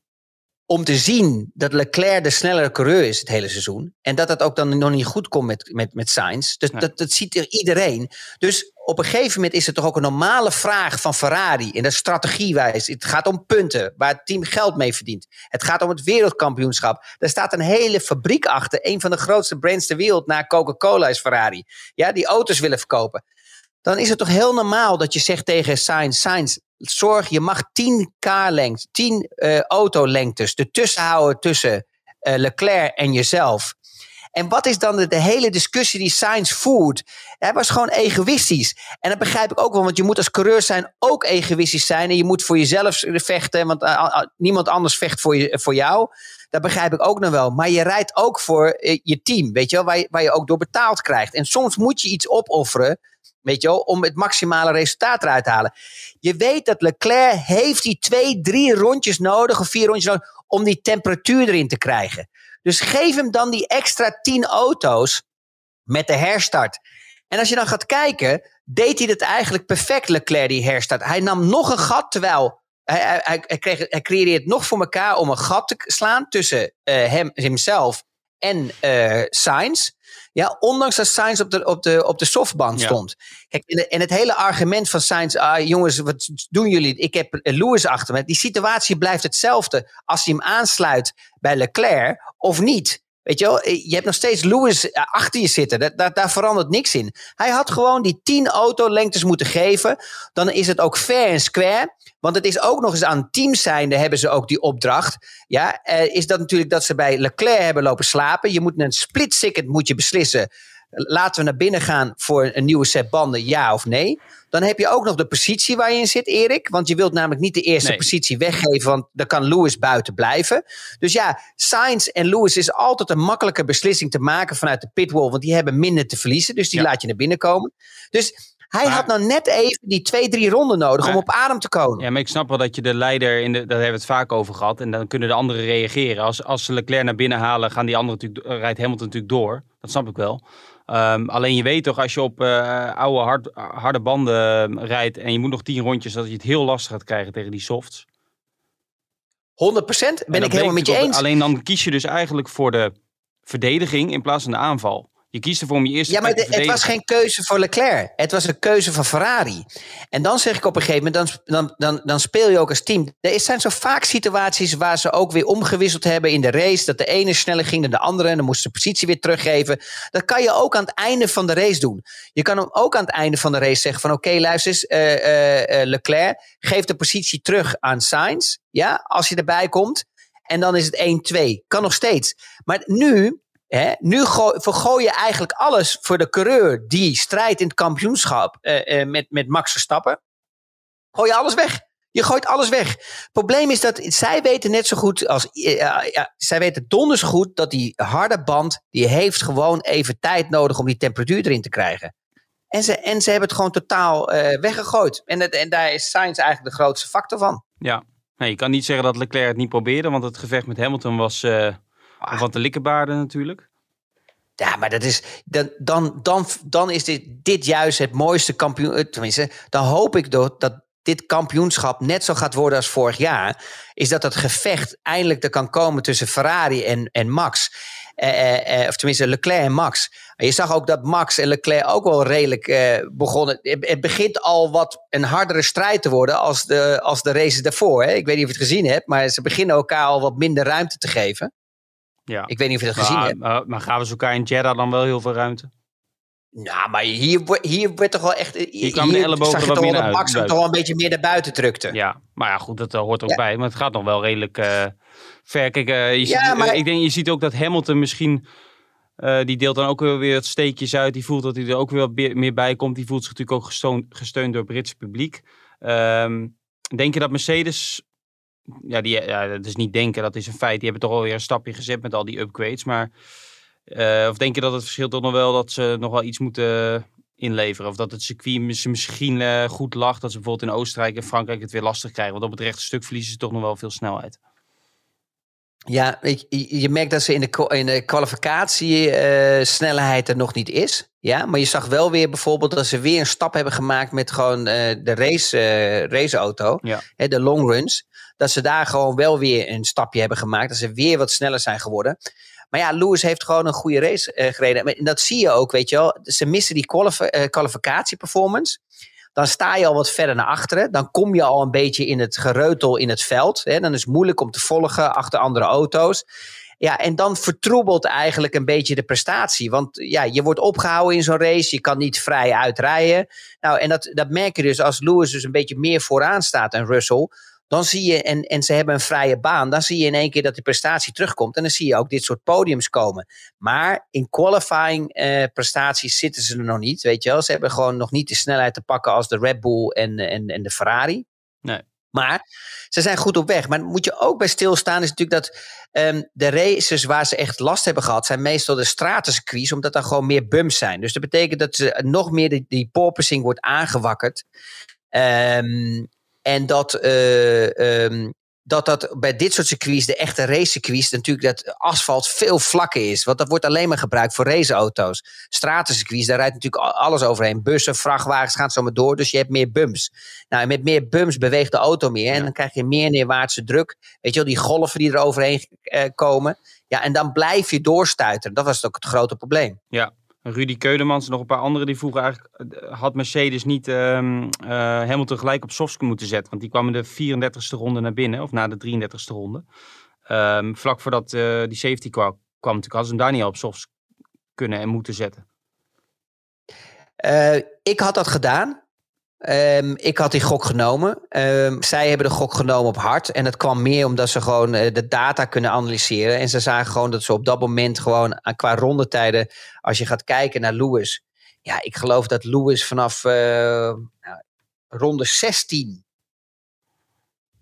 om te zien dat Leclerc de snellere coureur is het hele seizoen. En dat dat ook dan nog niet goed komt met, met, met Sainz. Dus dat, dat ziet er iedereen. Dus op een gegeven moment is het toch ook een normale vraag van Ferrari. En dat is strategiewijs. Het gaat om punten waar het team geld mee verdient. Het gaat om het wereldkampioenschap. Er staat een hele fabriek achter. Een van de grootste brands ter wereld na Coca-Cola is Ferrari. Ja, die auto's willen verkopen. Dan is het toch heel normaal dat je zegt tegen Sainz, Sainz, zorg, je mag 10 K-lengtes, 10 uh, autolengtes ertussen houden tussen uh, Leclerc en jezelf. En wat is dan de, hele discussie die Sainz voert? Hij was gewoon egoïstisch. En dat begrijp ik ook wel, want je moet als coureur zijn ook egoïstisch zijn. En je moet voor jezelf vechten, want uh, niemand anders vecht voor, je, voor jou. Dat begrijp ik ook nog wel. Maar je rijdt ook voor je team, weet je wel, waar waar je ook door betaald krijgt. En soms moet je iets opofferen, weet je wel, om het maximale resultaat eruit te halen. Je weet dat Leclerc heeft die twee, drie rondjes nodig, of vier rondjes nodig, om die temperatuur erin te krijgen. Dus geef hem dan die extra 10 auto's met de herstart. En als je dan gaat kijken, deed hij het eigenlijk perfect, Leclerc, die herstart. Hij nam nog een gat, terwijl hij, hij, kreeg, hij creëerde het nog voor elkaar om een gat te slaan tussen uh, hem, hemzelf en uh, Sainz. Ja, ondanks dat Sainz op de, op de, op de softband stond. Ja. Kijk, en, en, het hele argument van Sainz, ah, jongens, wat doen jullie? Ik heb Lewis achter me. Die situatie blijft hetzelfde als hij hem aansluit bij Leclerc of niet. Weet je wel, je hebt nog steeds Lewis achter je zitten. Daar, verandert niks in. Hij had gewoon die 10 autolengtes moeten geven. Dan is het ook fair en square. Want het is ook nog eens aan team zijnde hebben ze ook die opdracht. Ja, eh, is dat natuurlijk dat ze bij Leclerc hebben lopen slapen. Je moet een split second moet je beslissen. Laten we naar binnen gaan voor een nieuwe set banden, ja of nee. Dan heb je ook nog de positie waar je in zit, Erik. Want je wilt namelijk niet de eerste nee. positie weggeven, want dan kan Lewis buiten blijven. Dus ja, Sainz en Lewis is altijd een makkelijke beslissing te maken vanuit de pitwall. Want die hebben minder te verliezen, dus die ja. laat je naar binnen komen. Dus hij maar, had nou net even die twee, drie ronden nodig maar, om op adem te komen. Ja, maar ik snap wel dat je de leider, in de, daar hebben we het vaak over gehad. En dan kunnen de anderen reageren. Als, als ze Leclerc naar binnen halen, gaan die anderen natuurlijk, rijdt Hamilton natuurlijk door. Dat snap ik wel. Um, alleen je weet toch, als je op uh, oude hard, harde banden rijdt en je moet nog tien rondjes, dat je het heel lastig gaat krijgen tegen die softs. 100% ben ik helemaal met je eens. Alleen dan kies je dus eigenlijk voor de verdediging in plaats van de aanval. Je kiest ervoor om je eerste Ja, maar het was geen keuze voor Leclerc. Het was een keuze van Ferrari. En dan zeg ik op een gegeven moment, dan, dan, dan, dan speel je ook als team. Er zijn zo vaak situaties waar ze ook weer omgewisseld hebben in de race. Dat de ene sneller ging dan de andere. En dan moest de positie weer teruggeven. Dat kan je ook aan het einde van de race doen. Je kan hem ook aan het einde van de race zeggen van... Oké, okay, luister eens, uh, uh, Leclerc. Geef de positie terug aan Sainz. Ja, als je erbij komt. En dan is het 1-2. Kan nog steeds. Maar nu Nu vergooi je eigenlijk alles voor de coureur die strijdt in het kampioenschap uh, uh, met, met Max Verstappen. Gooi je alles weg. Je gooit alles weg. Het probleem is dat zij weten net zo goed als. Ja, zij weten donders goed dat die harde band. die heeft gewoon even tijd nodig om die temperatuur erin te krijgen. En ze, en ze hebben het gewoon totaal weggegooid. En, het, en daar is Sainz eigenlijk de grootste factor van. Ja, nee, je kan niet zeggen dat Leclerc het niet probeerde. Want het gevecht met Hamilton was Ah. Van de likkenbaarden natuurlijk. Ja, maar dat is, dan, dan, dan, dan is dit, dit juist het mooiste kampioen. Tenminste, dan hoop ik dat, dat dit kampioenschap net zo gaat worden als vorig jaar. Is dat het gevecht eindelijk er kan komen tussen Ferrari en, en Max. Eh, eh, of tenminste Leclerc en Max. Je zag ook dat Max en Leclerc ook wel redelijk eh, begonnen. Het, het, begint al wat een hardere strijd te worden als de, als de races daarvoor. Hè? Ik weet niet of je het gezien hebt, maar ze beginnen elkaar al wat minder ruimte te geven. Ja. Ik weet niet of je dat gezien hebt. Maar, maar gaan we elkaar in Jeddah dan wel heel veel ruimte? Nou, maar hier, hier werd toch wel echt... Hier kwam de ellebogen wat meer. Max toch wel een beetje meer naar buiten drukte. Ja, maar ja, goed, dat hoort ook ja. bij. Maar het gaat nog wel redelijk uh, ver. Kijk, uh, je ja, ziet, maar... ik denk, je ziet ook dat Hamilton misschien... Uh, die deelt dan ook weer wat steekjes uit. Die voelt dat hij er ook weer meer bij komt. Die voelt zich natuurlijk ook gesteund, gesteund door het Britse publiek. Um, denk je dat Mercedes ja, die, ja, dat is niet denken, dat is een feit. Die hebben toch alweer een stapje gezet met al die upgrades. Maar uh, of denk je dat het verschil toch nog wel dat ze nog wel iets moeten inleveren? Of dat het circuit misschien uh, goed lag, dat ze bijvoorbeeld in Oostenrijk en Frankrijk het weer lastig krijgen? Want op het rechte stuk verliezen ze toch nog wel veel snelheid. Ja, je, je merkt dat ze in de, in de kwalificatie uh, snelheid er nog niet is. Ja, maar je zag wel weer bijvoorbeeld dat ze weer een stap hebben gemaakt met gewoon de race, raceauto. Ja. Hè, de long runs dat ze daar gewoon wel weer een stapje hebben gemaakt. Dat ze weer wat sneller zijn geworden. Maar ja, Lewis heeft gewoon een goede race uh, gereden. En dat zie je ook, weet je wel. Ze missen die kwalificatie kwalificatieperformance. Dan sta je al wat verder naar achteren. Dan kom je al een beetje in het gereutel in het veld. Hè. Dan is het moeilijk om te volgen achter andere auto's. Ja, en dan vertroebelt eigenlijk een beetje de prestatie. Want ja, je wordt opgehouden in zo'n race. Je kan niet vrij uitrijden. Nou, en dat, dat merk je dus als Lewis dus een beetje meer vooraan staat en Russell. Dan zie je, en, en ze hebben een vrije baan, dan zie je in één keer dat die prestatie terugkomt. En dan zie je ook dit soort podiums komen. Maar in qualifying eh, prestaties zitten ze er nog niet. Weet je wel, ze hebben gewoon nog niet de snelheid te pakken als de Red Bull en, en, en de Ferrari. Nee. Maar ze zijn goed op weg. Maar moet je ook bij stilstaan, is natuurlijk dat um, de races waar ze echt last hebben gehad, zijn meestal de stratencircuits, omdat er gewoon meer bumps zijn. Dus dat betekent dat ze nog meer die, die porpoising wordt aangewakkerd. Um, en dat, uh, um, dat dat bij dit soort circuits, de echte racecircuits, natuurlijk dat asfalt veel vlakker is. Want dat wordt alleen maar gebruikt voor raceauto's. Stratencircuits, daar rijdt natuurlijk alles overheen. Bussen, vrachtwagens gaan zo maar door, dus je hebt meer bumps. Nou, en met meer bumps beweegt de auto meer en dan krijg je meer neerwaartse druk. Weet je wel, die golven die er overheen uh, komen. Ja, en dan blijf je doorstuiteren. Dat was ook het grote probleem. Ja, Rudy Keudemans en nog een paar anderen die vroegen eigenlijk... Eh, had Mercedes niet um, uh, Hamilton gelijk op softs moeten zetten? Want die kwam in de 34ste ronde naar binnen, of na de 33ste ronde. Um, vlak voordat uh, die safety kwam, kwam natuurlijk, hadden ze hem daar niet op softs kunnen en moeten zetten. Ik had dat gedaan. Um, ik had die gok genomen. Um, zij hebben de gok genomen op hard. En dat kwam meer omdat ze gewoon uh, de data kunnen analyseren. En ze zagen gewoon dat ze op dat moment gewoon uh, qua rondetijden... als je gaat kijken naar Lewis... Ja, ik geloof dat Lewis vanaf uh, nou, ronde 16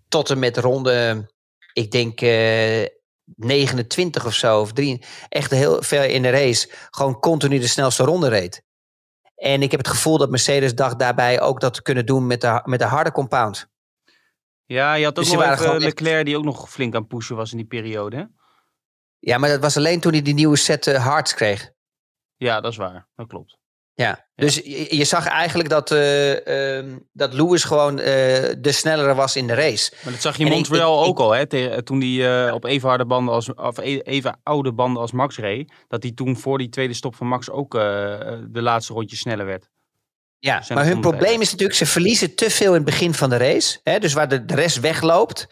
tot en met ronde, ik denk 29 of zo, of 3, echt heel ver in de race, gewoon continu de snelste ronde reed. En ik heb het gevoel dat Mercedes dacht daarbij ook dat te kunnen doen met de, met de harde compound. Ja, je had ook dus nog even Leclerc die ook nog flink aan pushen was in die periode. Hè? Ja, maar dat was alleen toen hij die nieuwe set uh, hards kreeg. Ja, dat is waar. Dat klopt. Ja, dus je, je, zag eigenlijk dat, uh, uh, dat Lewis gewoon uh, de snellere was in de race. Maar dat zag je in Montreal ook al, hè? Tegen, toen hij op even harde banden als, of e-, even oude banden als Max reed. Dat hij toen voor die tweede stop van Max ook de laatste rondje sneller werd. Ja, maar hun probleem is natuurlijk, ze verliezen te veel in het begin van de race. Hè, dus waar de, de rest wegloopt,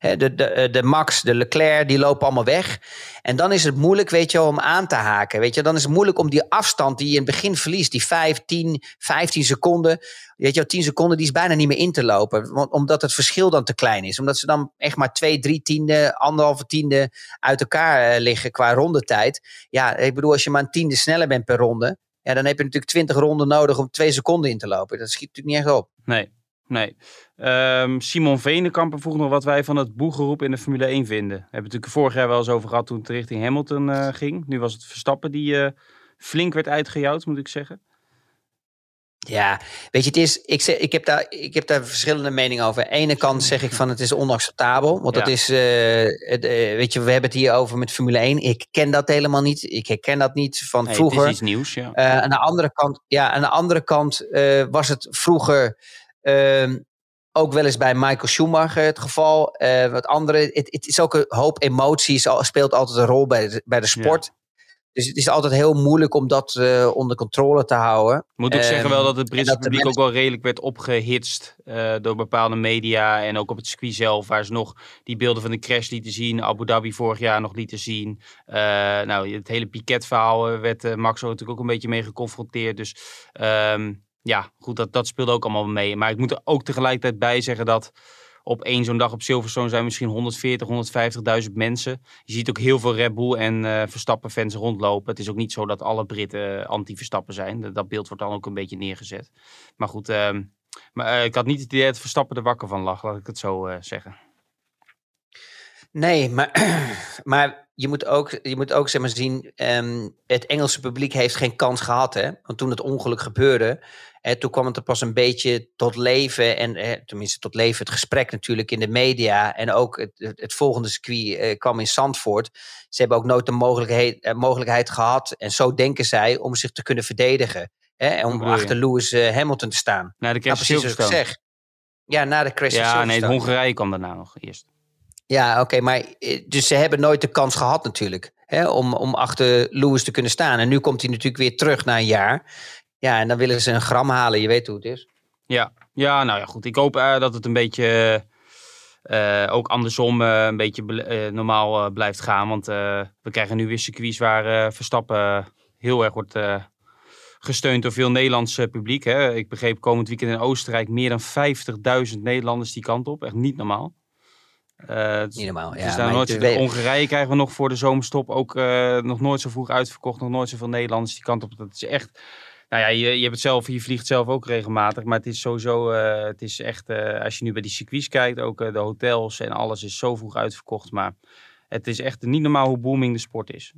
de, de, eh, de Max, de Leclerc, die lopen allemaal weg. En dan is het moeilijk, weet je om aan te haken. Weet je, dan is het moeilijk om die afstand die je in het begin verliest, die 5, 10, 15 seconden. Weet je, 10 seconden, die is bijna niet meer in te lopen. Want, omdat het verschil dan te klein is. Omdat ze dan echt maar 2, 3 tiende, anderhalve tiende uit elkaar uh, liggen qua rondetijd. Ja, ik bedoel, als je maar een tiende sneller bent per ronde. Ja, dan heb je natuurlijk 20 ronden nodig om 2 seconden in te lopen. Dat schiet natuurlijk niet echt op. Nee, Nee. Um, Simon Venenkamp vroeg nog wat wij van het boegeroep in de Formule 1 vinden. We hebben het natuurlijk vorig jaar wel eens over gehad toen het richting Hamilton uh, ging. Nu was het Verstappen die uh, flink werd uitgejouwd, moet ik zeggen. Ja, weet je, het is, ik, zeg, ik, heb daar, ik heb daar verschillende meningen over. Aan de ene kant zeg ik van het is onacceptabel. Want ja. dat is, uh, het, weet je, we hebben het hier over met Formule 1. Ik ken dat helemaal niet. Ik herken dat niet van vroeger. Het is iets nieuws, ja. aan de andere kant, ja, aan de andere kant was het vroeger ook wel eens bij Michael Schumacher het geval. Uh, wat andere, het, is ook een hoop emoties, speelt altijd een rol bij de, bij de sport. Ja. Dus het is altijd heel moeilijk om dat uh, onder controle te houden. Ik moet ook um, zeggen wel dat het Britse publiek ook wel redelijk werd opgehitst uh, door bepaalde media. En ook op het circuit zelf, waar ze nog die beelden van de crash lieten zien. Abu Dhabi vorig jaar nog lieten zien. Uh, nou, het hele Piquet-verhaal werd Max natuurlijk ook een beetje mee geconfronteerd. Dus um, ja, goed, dat, dat speelde ook allemaal mee. Maar ik moet er ook tegelijkertijd bij zeggen dat op één zo'n dag op Silverstone zijn misschien 140, 150.000 mensen. Je ziet ook heel veel Red Bull en uh, Verstappen-fans rondlopen. Het is ook niet zo dat alle Britten anti-Verstappen zijn. Dat, beeld wordt dan ook een beetje neergezet. Maar goed, uh, maar, uh, ik had niet het idee dat Verstappen er wakker van lag, laat ik het zo eh, zeggen. Nee, maar, (clears throat) maar je moet ook, je moet ook zeg maar, zien, um, het Engelse publiek heeft geen kans gehad. Hè? Want toen het ongeluk gebeurde, hè, toen kwam het er pas een beetje tot leven. En hè, tenminste tot leven het gesprek natuurlijk in de media. En ook het, het, het volgende circuit eh, kwam in Zandvoort. Ze hebben ook nooit de mogelijkheid, eh, mogelijkheid gehad, en zo denken zij, om zich te kunnen verdedigen. Hè, om achter Lewis uh, Hamilton te staan. Na de crash nou, precies wat ik zeg. Ja, na de crash Ja, nee, Hongarije kwam daarna nog eerst. Ja, oké, maar dus ze hebben nooit de kans gehad natuurlijk. hè, om, om achter Lewis te kunnen staan. En nu komt hij natuurlijk weer terug na een jaar. Ja, en dan willen ze een gram halen. Je weet hoe het is. Ja, ja nou ja, goed. Ik hoop uh, dat het een beetje uh, ook andersom een beetje normaal blijft gaan. Want we krijgen nu weer circuits waar Verstappen heel erg wordt gesteund door veel Nederlands publiek. Hè. Ik begreep komend weekend in Oostenrijk meer dan 50.000 Nederlanders die kant op. Echt niet normaal. Uh, niet normaal, ja. Dus nooit, Hongarije krijgen we nog voor de zomerstop ook uh, nog nooit zo vroeg uitverkocht. Nog nooit zoveel Nederlanders die kant op. Dat is echt... Nou ja, je, je hebt het zelf, je vliegt zelf ook regelmatig. Maar het is sowieso, uh, het is echt, als je nu bij die circuits kijkt, ook de hotels en alles is zo vroeg uitverkocht. Maar het is echt niet normaal hoe booming de sport is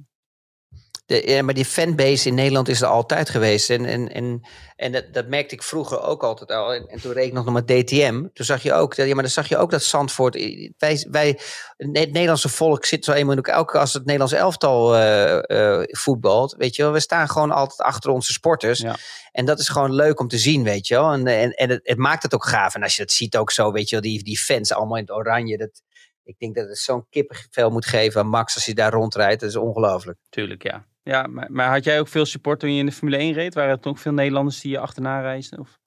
ja, maar die fanbase in Nederland is er altijd geweest. En, en, en, en dat, dat merkte ik vroeger ook altijd al. En, en toen reed ik nog met DTM. Toen zag je ook, ja, maar dan zag je ook dat Zandvoort. Wij, wij het Nederlandse volk zit zo eenmaal elke als het Nederlands elftal uh, uh, voetbalt. Weet je wel, we staan gewoon altijd achter onze sporters. Ja. En dat is gewoon leuk om te zien, weet je wel. En, en, en het, het, maakt het ook gaaf. En als je dat ziet ook zo, weet je wel, die, die fans allemaal in het oranje. Dat, ik denk dat het zo'n kippenvel moet geven aan Max als hij daar rondrijdt. Dat is ongelooflijk. Tuurlijk, ja. Ja, maar, maar, had jij ook veel support toen je in de Formule 1 reed? Waren er ook veel Nederlanders die je achterna reisden? Of?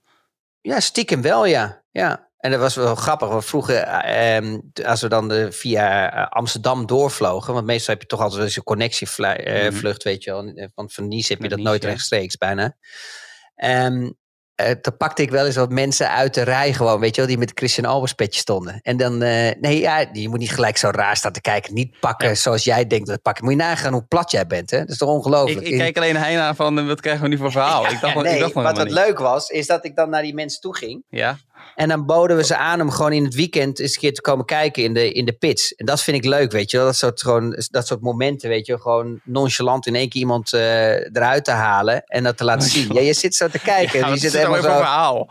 Ja, stiekem wel, ja. ja. En dat was wel grappig. Want vroeger, eh, als we dan de, via eh, Amsterdam doorvlogen, want meestal heb je toch altijd eens een connectievlucht, eh, mm weet je wel. Want van Nice heb je dat nooit rechtstreeks bijna. Um, uh, dan pakte ik wel eens wat mensen uit de rij gewoon, weet je wel, die met Christian Albers petje stonden. En dan, uh, nee, ja, je moet niet gelijk zo raar staan te kijken. Niet pakken zoals jij denkt dat pakken. Moet je nagaan hoe plat jij bent, hè? Dat is toch ongelooflijk? Ik, ik kijk alleen hij naar van, wat krijgen we nu voor verhaal? Ja, ik dacht, nee, ik dacht wat wat leuk was, is dat ik dan naar die mensen toe ging. Ja. En dan boden we ze aan om gewoon in het weekend eens een keer te komen kijken in de, in de pits. En dat vind ik leuk, weet je. Dat soort, gewoon, dat soort momenten, weet je Gewoon nonchalant in één keer iemand uh, eruit te halen en dat te laten zien. Ja, je zit zo te kijken. Ja, die zit helemaal zo... verhaal.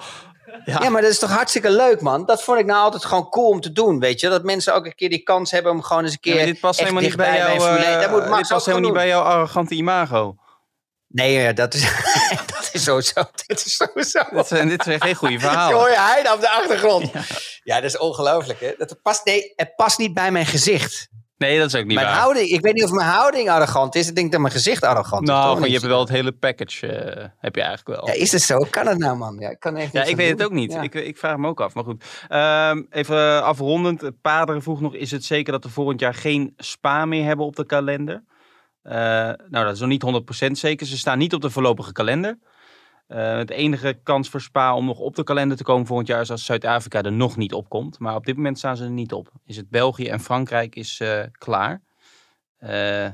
Ja. ja. maar dat is toch hartstikke leuk, man. Dat vond ik nou altijd gewoon cool om te doen, weet je. Dat mensen ook een keer die kans hebben om gewoon eens een keer. Ja, dit past helemaal niet bij jou. Uh, dit past helemaal niet bij jouw arrogante imago. Nee, dat is, (laughs) (laughs) dat is sowieso. (laughs) Dit is sowieso. Dit, zijn, dit zijn geen goede verhalen. (laughs) Hoor je hij op de achtergrond? Ja, ja dat is ongelooflijk. Hè? Dat past, nee, het past niet bij mijn gezicht. Nee, dat is ook niet mijn waar. Houding, ik weet niet of mijn houding arrogant is. Ik denk dat mijn gezicht arrogant nou, is. Nou, je hebt wel het hele package. Uh, heb je eigenlijk wel. Ja, is het zo? Kan het nou, man? Ja, ik, kan echt ja, ik weet het ook niet. Ja. Ik, ik, vraag me ook af. Maar goed. Um, even afrondend. Paderen vroeg nog: is het zeker dat we volgend jaar geen spa meer hebben op de kalender? Uh, nou, dat is nog niet 100% zeker. Ze staan niet op de voorlopige kalender. Uh, het enige kans voor Spa om nog op de kalender te komen volgend jaar is als Zuid-Afrika er nog niet op komt. Maar op dit moment staan ze er niet op. Is het België en Frankrijk is uh, klaar. Uh,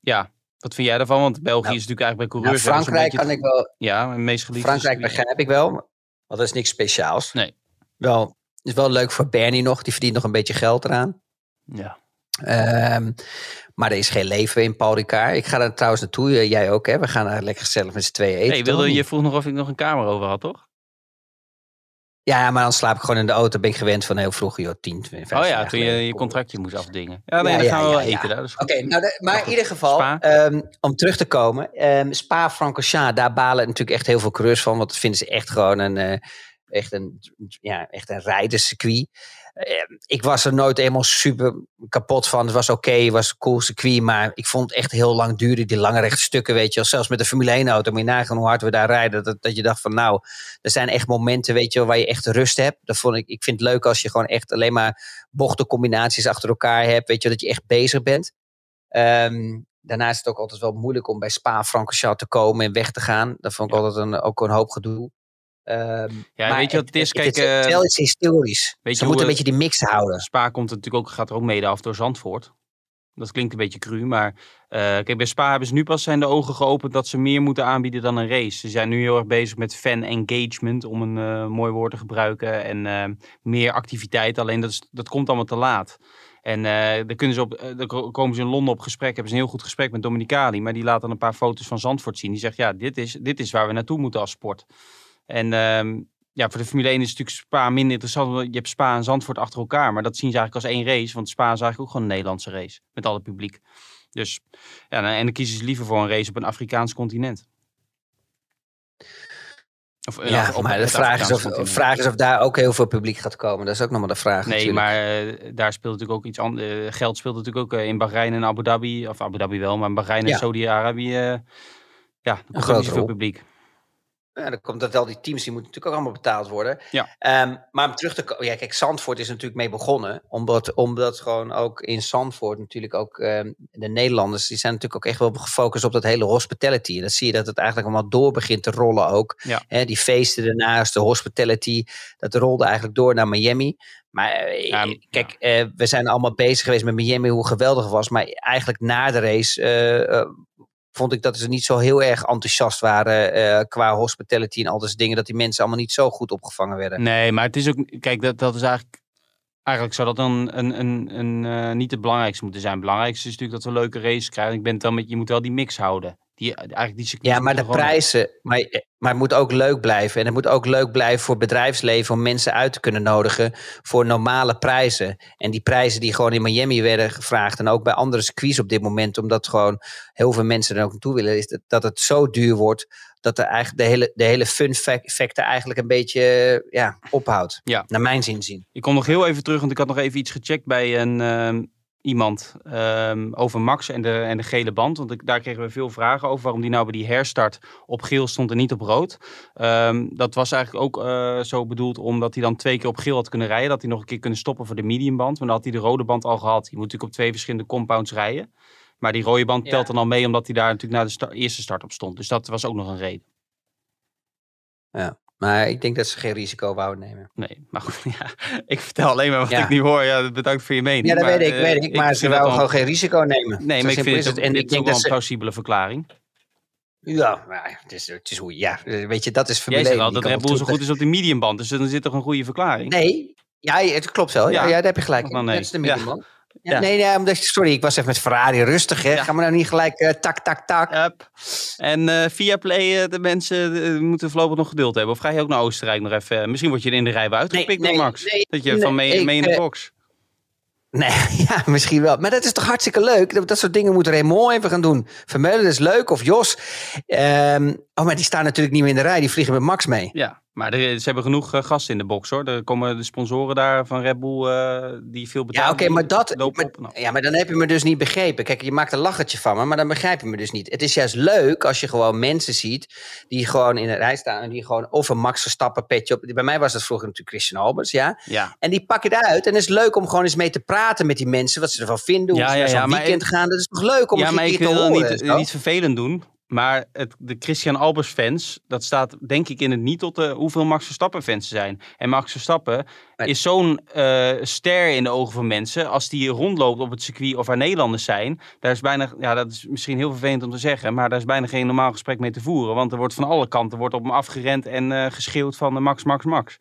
ja, wat vind jij daarvan? Want België nou, is natuurlijk eigenlijk bij coureurs... Nou, Frankrijk kan ik wel... Ja, mijn meest geliefde... Frankrijk begrijp ik wel, want dat is niks speciaals. Nee. Wel, is wel leuk voor Bernie nog. Die verdient nog een beetje geld eraan. Ja. Um, maar er is geen leven in Paul Ricard. Ik ga er trouwens naartoe, eh, jij ook hè. We gaan er lekker gezellig met z'n tweeën eten. Hey, wilde, je vroeg nog of ik nog een kamer over had, toch? Ja, maar dan slaap ik gewoon in de auto. Ben ik gewend van heel vroeg, joh, 10, 15 Oh ja, toen je je contractje moest afdingen. Ja, nee, ja, dan gaan we wel eten. Oké, nou, maar in ieder geval, um, om terug te komen. Um, Spa-Francorchamps, daar balen natuurlijk echt heel veel coureurs van. Want dat vinden ze echt gewoon een, uh, echt een, ja, echt een rijderscircuit. Ehm, ik was er nooit helemaal super kapot van. Het was oké, okay, het was een cool circuit. Maar ik vond het echt heel lang duren, die lange rechte stukken. Weet je wel. Zelfs met de Formule 1 auto. Moet je nagaan hoe hard we daar rijden. Dat, dat je dacht van nou, er zijn echt momenten weet je wel, waar je echt rust hebt. Dat vond ik, ik vind het leuk als je gewoon echt alleen maar bochtencombinaties achter elkaar hebt. Weet je dat je echt bezig bent. Um, daarna is het ook altijd wel moeilijk om bij Spa-Francorchamps te komen en weg te gaan. Dat vond ik ja. altijd een, ook een hoop gedoe. Um, ja, weet je wat het is? Kijk, het, het, is historisch. Weet je, moeten een beetje die mix houden. Spa komt natuurlijk ook, gaat er ook mede af door Zandvoort. Dat klinkt een beetje cru, maar uh, kijk, bij Spa hebben ze nu pas zijn de ogen geopend dat ze meer moeten aanbieden dan een race. Ze zijn nu heel erg bezig met fan engagement, om een uh, mooi woord te gebruiken, en uh, meer activiteit. Alleen dat, is, dat komt allemaal te laat. En dan, kunnen ze op, dan komen ze in Londen op gesprek, hebben ze een heel goed gesprek met Dominicali, maar die laat dan een paar foto's van Zandvoort zien. Die zegt, ja, dit is, dit is waar we naartoe moeten als sport. En um, ja, voor de Formule 1 is natuurlijk Spa minder interessant. Want je hebt Spa en Zandvoort achter elkaar. Maar dat zien ze eigenlijk als één race. Want Spa is eigenlijk ook gewoon een Nederlandse race. Met alle publiek. Dus ja, en dan kiezen ze liever voor een race op een Afrikaans continent. Of, eh, Ja, of maar de het vraag is, of, de vraag is of daar ook heel veel publiek gaat komen. Dat is ook nog maar de vraag. Nee, natuurlijk. maar eh, daar speelt natuurlijk ook iets anders. geld speelt natuurlijk ook eh, in Bahrein en Abu Dhabi. Of Abu Dhabi wel, maar in Bahrein en. Saudi-Arabië. eh, ja, er komt ook grote niet zoveel publiek. Ja, dan komt dat al die teams, die moeten natuurlijk ook allemaal betaald worden. Ja. Ehm, maar om terug te komen, ja, kijk, Zandvoort is natuurlijk mee begonnen. Omdat, omdat gewoon ook in Zandvoort natuurlijk ook ehm, de Nederlanders, die zijn natuurlijk ook echt wel gefocust op dat hele hospitality. En dan zie je dat het eigenlijk allemaal door begint te rollen ook. Ja. Die feesten ernaast, de hospitality, dat rolde eigenlijk door naar Miami. Maar eh, Ja, kijk, eh, we zijn allemaal bezig geweest met Miami, hoe geweldig het was. Maar eigenlijk na de race eh, eh, vond ik dat ze niet zo heel erg enthousiast waren eh, qua hospitality en al dat dingen. Dat die mensen allemaal niet zo goed opgevangen werden. Nee, maar het is ook. Kijk, dat, dat is eigenlijk. Eigenlijk zou dat dan een, een, een, eh, niet het belangrijkste moeten zijn. Het belangrijkste is natuurlijk dat we leuke races krijgen. Ik ben dan met, je moet wel die mix houden. Die, eigenlijk die circuits Ja, maar de prijzen. Maar, maar het moet ook leuk blijven. En het moet ook leuk blijven voor bedrijfsleven om mensen uit te kunnen nodigen voor normale prijzen. En die prijzen die gewoon in Miami werden gevraagd. En ook bij andere circuits op dit moment, omdat gewoon heel veel mensen er ook naartoe willen, is dat, dat het zo duur wordt. Dat er eigenlijk de hele, de hele fun fac- factor eigenlijk een beetje ja, ophoudt. Ja. Naar mijn zin zien. Ik kom nog heel even terug, want ik had nog even iets gecheckt bij een, ehm, iemand ehm, over Max en de, en de gele band. Want ik, daar kregen we veel vragen over waarom die nou bij die herstart op geel stond en niet op rood. Ehm, dat was eigenlijk ook eh, zo bedoeld omdat hij dan twee keer op geel had kunnen rijden. Dat hij nog een keer kunnen stoppen voor de mediumband. Maar dan had hij de rode band al gehad. Je moet natuurlijk op twee verschillende compounds rijden. Maar die rode band Ja. telt dan al mee omdat hij daar natuurlijk na de sta- eerste start op stond. Dus dat was ook nog een reden. Maar ik denk dat ze geen risico wouden nemen. Nee, maar goed, (laughs) ja, ik vertel alleen maar wat Ja. ik nu hoor. Ja, bedankt voor je mening. Ja, dat maar, weet ik, eh, weet ik. Maar ze wouden wel- gewoon geen risico nemen. Nee, Zo maar ik vind het, ook, En ik denk wel een ze... plausibele verklaring. Ja, maar het is, het is hoe ja, eh, weet je, dat is Jij Formule zegt 1. al Die dat Red Bull zo goed is op de mediumband. Dus dan zit toch een goede verklaring? Nee, ja, het klopt wel. Ja, Ja. daar heb je gelijk. In. nee. Dat is de Ja. medium, Ja. Ja. Nee, nee, sorry, ik was even met Ferrari rustig. Hè. Ja. Ga maar nou niet gelijk eh, tak, tak, tak. Yep. En eh via Play, eh, de mensen moeten voorlopig nog geduld hebben. Of ga je ook naar Oostenrijk nog even? misschien word je in de rij weer uitgepikt Nee, door nee, Max. nee, dat je van mee, ik, mee in de box. Nee, (laughs) ja, misschien wel. Maar dat is toch hartstikke leuk? Dat, dat soort dingen moet Raymond even gaan doen. Vermeulen is leuk, of Jos. Ehm, oh, maar die staan natuurlijk niet meer in de rij. Die vliegen met Max mee. Ja, maar er- ze hebben genoeg eh, gasten in de box hoor. Er komen de sponsoren daar van Red Bull eh, die veel betalen. Ja, oké, maar dat. maar- op ja, maar dan heb je me dus niet begrepen. Kijk, je maakt een lachertje van me, maar dan begrijp je me dus niet. Het is juist leuk als je gewoon mensen ziet die gewoon in een rij staan en die gewoon of een Max Verstappen petje op. Bij mij was dat vroeger natuurlijk Christian Albers, ja. Ja, En die pak je eruit en het is leuk om gewoon eens mee te praten met die mensen, wat ze ervan vinden, hoe Ja, ze ja, naar zo'n ja, weekend gaan. Dat is toch leuk om ja een maar keer ik wil niet, zo? niet vervelend doen. Maar het, de Christian Albers fans, dat staat denk ik in het niet tot de, hoeveel Max Verstappen fans er zijn. En Max Verstappen is zo'n eh, ster in de ogen van mensen. Als die rondloopt op het circuit of waar Nederlanders zijn. Daar is bijna, ja dat is misschien heel vervelend om te zeggen. Maar daar is bijna geen normaal gesprek mee te voeren. Want er wordt van alle kanten wordt op hem afgerend en eh geschreeuwd van eh, Max, Max, Max.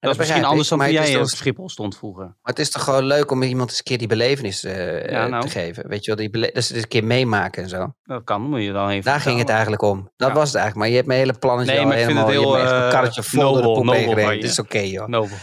Dat is misschien anders dan het jij op Schiphol stond vroeger. Maar het is toch gewoon leuk om iemand eens een keer die belevenis eh, Ja, eh, nou. te geven. Weet je wel, die dat ze dit een keer meemaken en zo. Dat kan, moet je dan even Daar ging het eigenlijk om. Dat Ja. was het eigenlijk. Maar je hebt mijn hele plannetje Nee, al maar ik vind het helemaal... je heel, hebt een eh, karretje vol door de nobel-. Het is oké, joh. Nobel.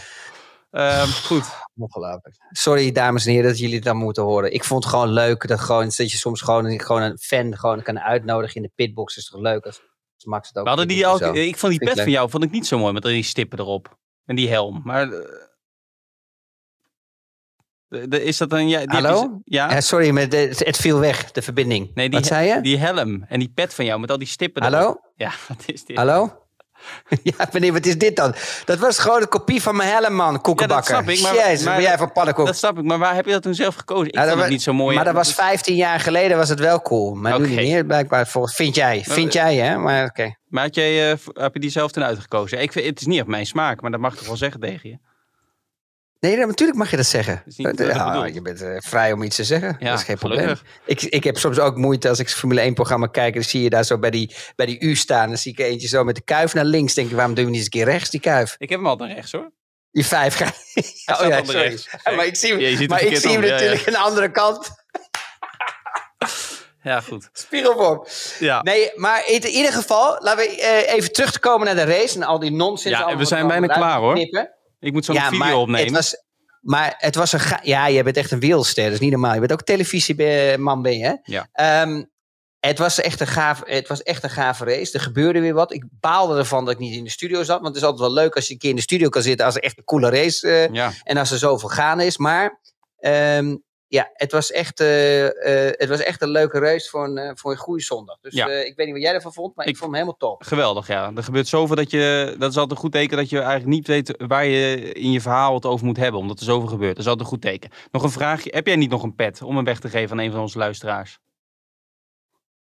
Ehm, goed. (laughs) Ongelooflijk. Sorry, dames en heren, dat jullie het dan moeten horen. Ik vond het gewoon leuk dat, gewoon, dat je soms gewoon, gewoon een fan gewoon kan uitnodigen in de pitbox. is toch leuk als, als Max het ook We hadden die ook, ik vond die pet van jou vond ik niet zo mooi met die stippen erop. En die helm. Maar eh, de- de- is dat een... Ja, die Hallo? ja? Eh, sorry, maar de- het, het viel weg, de verbinding. Nee, die, Wat zei je? Die helm en die pet van jou met al die stippen Hallo? erop. Ja, (laughs) wat is dit? Hallo? (laughs) ja, meneer, wat is dit dan? Dat was gewoon een kopie van mijn helm, man, koekenbakker. snap ik, maar- Jezus, maar- ben jij van pannenkoek? Dat snap ik, maar waar heb je dat toen zelf gekozen? Ik dat het niet zo mooi. Maar dat was 15 jaar geleden was het wel cool. Maar nu niet meer, blijkbaar. Volgens, vind jij. Vind jij, hè? Maar oké. Maar had jij, eh, heb je die zelf toen uitgekozen? Ik vind, het is niet op mijn smaak, maar dat mag ik toch wel zeggen tegen je? Nee, nee, natuurlijk mag je dat zeggen. niet Eh, ja, je bent eh, vrij om iets te zeggen. Ja, dat is geen probleem. Ik, ik heb soms ook moeite als ik Formule 1 programma kijk. En dan zie je daar zo bij die, bij die U staan. Dan zie ik eentje zo met de kuif naar links. Denk ik, waarom doen we niet eens een keer rechts, die kuif? Ik heb hem altijd rechts hoor. Die vijf gaat. (laughs) Hij Oh ja, sorry. rechts. Ja, maar ik zie, Ja, ziet het maar ik zie hem ja, ja. natuurlijk aan de andere kant. (laughs) Ja, goed. Spiegelvorm. Ja. Nee, maar in ieder geval, laten we eh, even terug te komen naar de race. En al die nonsens. Ja, we zijn bijna klaar, hoor. knippen. Ik moet zo'n Ja, video maar opnemen. Het was, maar het was een. ga- Ja, jij bent echt een wereldster. Dat is niet normaal. Je bent ook televisieman, ben je. Hè? Ja. Ehm, Het was, echt een gaaf, het was echt een gave race. Er gebeurde weer wat. Ik baalde ervan dat ik niet in de studio zat. Want het is altijd wel leuk als je een keer in de studio kan zitten. Als er echt een coole race Ja. en als er zoveel gaan is. Maar ehm, ja, het was, echt, eh, eh, het was echt een leuke race voor een, eh, voor een goede zondag. Dus Ja. ik weet niet wat jij ervan vond, maar ik, Ik- vond hem helemaal top. Geweldig, ja. Er gebeurt zoveel dat je... Dat is altijd een goed teken dat je eigenlijk niet weet waar je in je verhaal het over moet hebben. Omdat er zoveel gebeurt. Dat is altijd een goed teken. Nog een vraagje. Heb jij niet nog een pet om hem weg te geven aan een van onze luisteraars?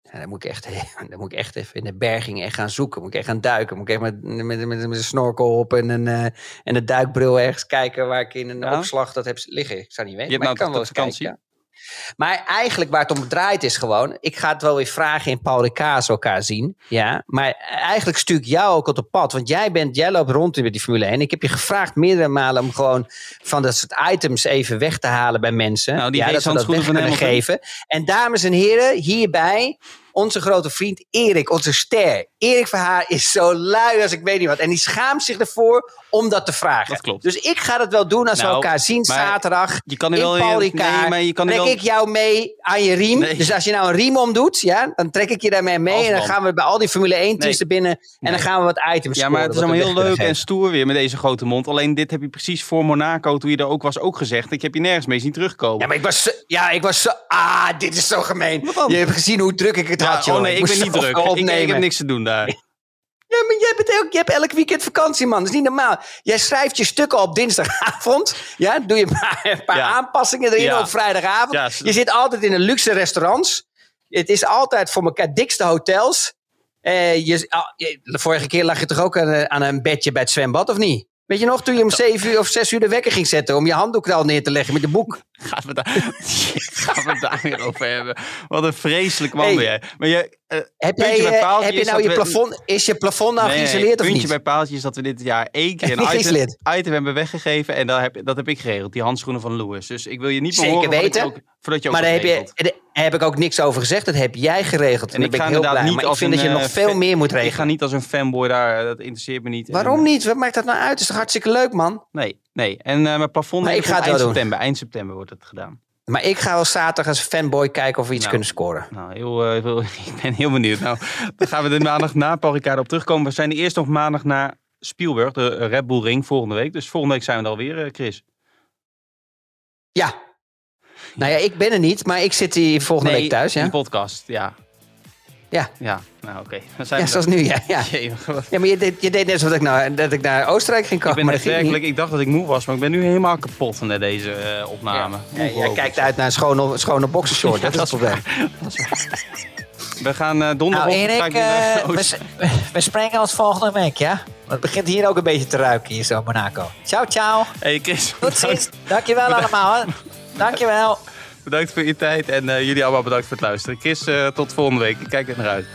Ja, dan, moet ik echt, (laughs) dan moet ik echt even in de berging echt gaan zoeken. Moet ik echt gaan duiken. Moet ik echt met, met, met, met een snorkel op en een, eh, en een duikbril ergens kijken waar ik in een Ja? opslag dat heb liggen. Ik zou niet weten, Je hebt maar ik nou kan wel eens vakantie? kijken. Maar eigenlijk waar het om draait is gewoon... Ik ga het wel weer vragen in Paul Ricard elkaar zien. Ja, maar eigenlijk stuur ik jou ook op het pad. Want jij, bent, jij loopt rond met die Formule 1. Ik heb je gevraagd meerdere malen om gewoon van dat soort items even weg te halen bij mensen. Nou, die ja, dat we dat weg kunnen geven. En dames en heren, hierbij onze grote vriend Erik, onze ster. Erik Verhaar is zo lui als ik weet niet wat. En die schaamt zich ervoor om dat te vragen. Dat klopt. Dus ik ga dat wel doen als we Nou, elkaar zien zaterdag. Je kan in wel... Paul nee, Ricard. maar je kan trek wel... ik jou mee aan je riem. Nee. Dus als je nou een riem omdoet, ja, dan trek ik je daarmee mee. En dan gaan we bij al die Formule 1 teams Nee. binnen. En dan gaan we wat items Ja, maar het is allemaal heel leuk en stoer weer met deze grote mond. Alleen dit heb je precies voor Monaco, toen je er ook was, ook gezegd. Ik heb je nergens mee zien terugkomen. Ja, maar ik was, zo- ja, ik was zo... Ah, dit is zo gemeen. Je hebt gezien hoe druk ik het had, joh. oh nee, ik ben niet druk. Ik, ik heb niks te doen daar. Ja, maar jij, bent ook, je hebt elk weekend vakantie, man. Dat is niet normaal. Jij schrijft je stukken op dinsdagavond. Ja, doe je een paar, een paar Ja. aanpassingen erin Ja. op vrijdagavond. Ja, je zit altijd in de luxe restaurants. Het is altijd voor elkaar dikste hotels. Eh, je, ah, je- de vorige keer lag je toch ook aan, een- aan een bedje bij het zwembad, of niet? Weet je nog, toen je om zeven uur of zes uur de wekker ging zetten... om je handdoek al neer te leggen met de boek. Gaan we, daar, (laughs) gaan we het daar weer over hebben. Wat een vreselijk man Hey. ben jij. Maar je, Heb, puntje jij, eh, heb je nou je we- plafond... Is je plafond nou Nee, geïsoleerd of puntje niet? bij paaltje is dat we dit jaar één (laughs) keer een item, hebben weggegeven. En dat heb, dat heb ik geregeld. Die handschoenen van Lewis. Dus ik wil je niet Zeker weten. ook, voordat je ook Maar daar heb, je, daar heb ik ook niks over gezegd. Dat heb jij geregeld. En, ik ben ga ik heel inderdaad blij. niet Maar ik vind een, dat je nog eh, veel fan- meer moet Ik ga regelen. niet als een fanboy daar. Dat interesseert me niet. En, Waarom niet? Wat maakt dat nou uit? Het is toch hartstikke leuk, man? Nee, nee. En eh, mijn plafond is eind september. Eind september wordt het gedaan. Maar ik ga wel zaterdag als fanboy kijken of we iets Nou. kunnen scoren. Nou, heel, eh, heel- (laughs) ik ben heel benieuwd. Nou, dan gaan we de maandag na Paul Ricard op terugkomen. We zijn eerst nog maandag naar Spielberg, de Red Bull Ring, volgende week. Dus volgende week zijn we er alweer, eh, Chris. Ja. Nou ja, ik ben er niet, maar ik zit hier volgende week thuis, in ja? de podcast, ja. Ja. Ja, nou oké. Ja, zoals nu, ja. ja. (laughs) Ja, maar je deed, je deed net alsof ik, nou, dat ik naar Oostenrijk ging Ik komen. ben maar dat werkelijk, ik dacht dat ik moe was, maar ik ben nu helemaal kapot na deze eh, opname. Ja, jij kijkt uit naar een schone, schone boxershort. (laughs) Ja, dat is het dat probleem. (laughs) We gaan eh donderdag Nou, Erik, ik eh, we, we spreken ons volgende week, ja? Het begint hier ook een beetje te ruiken, hier zo Monaco. Ciao, ciao. Hey Chris, Tot ziens. Dankjewel allemaal, hè. Dankjewel. Bedankt voor je tijd en eh, jullie allemaal bedankt voor het luisteren. Chris, eh, tot volgende week. Ik kijk er naar uit.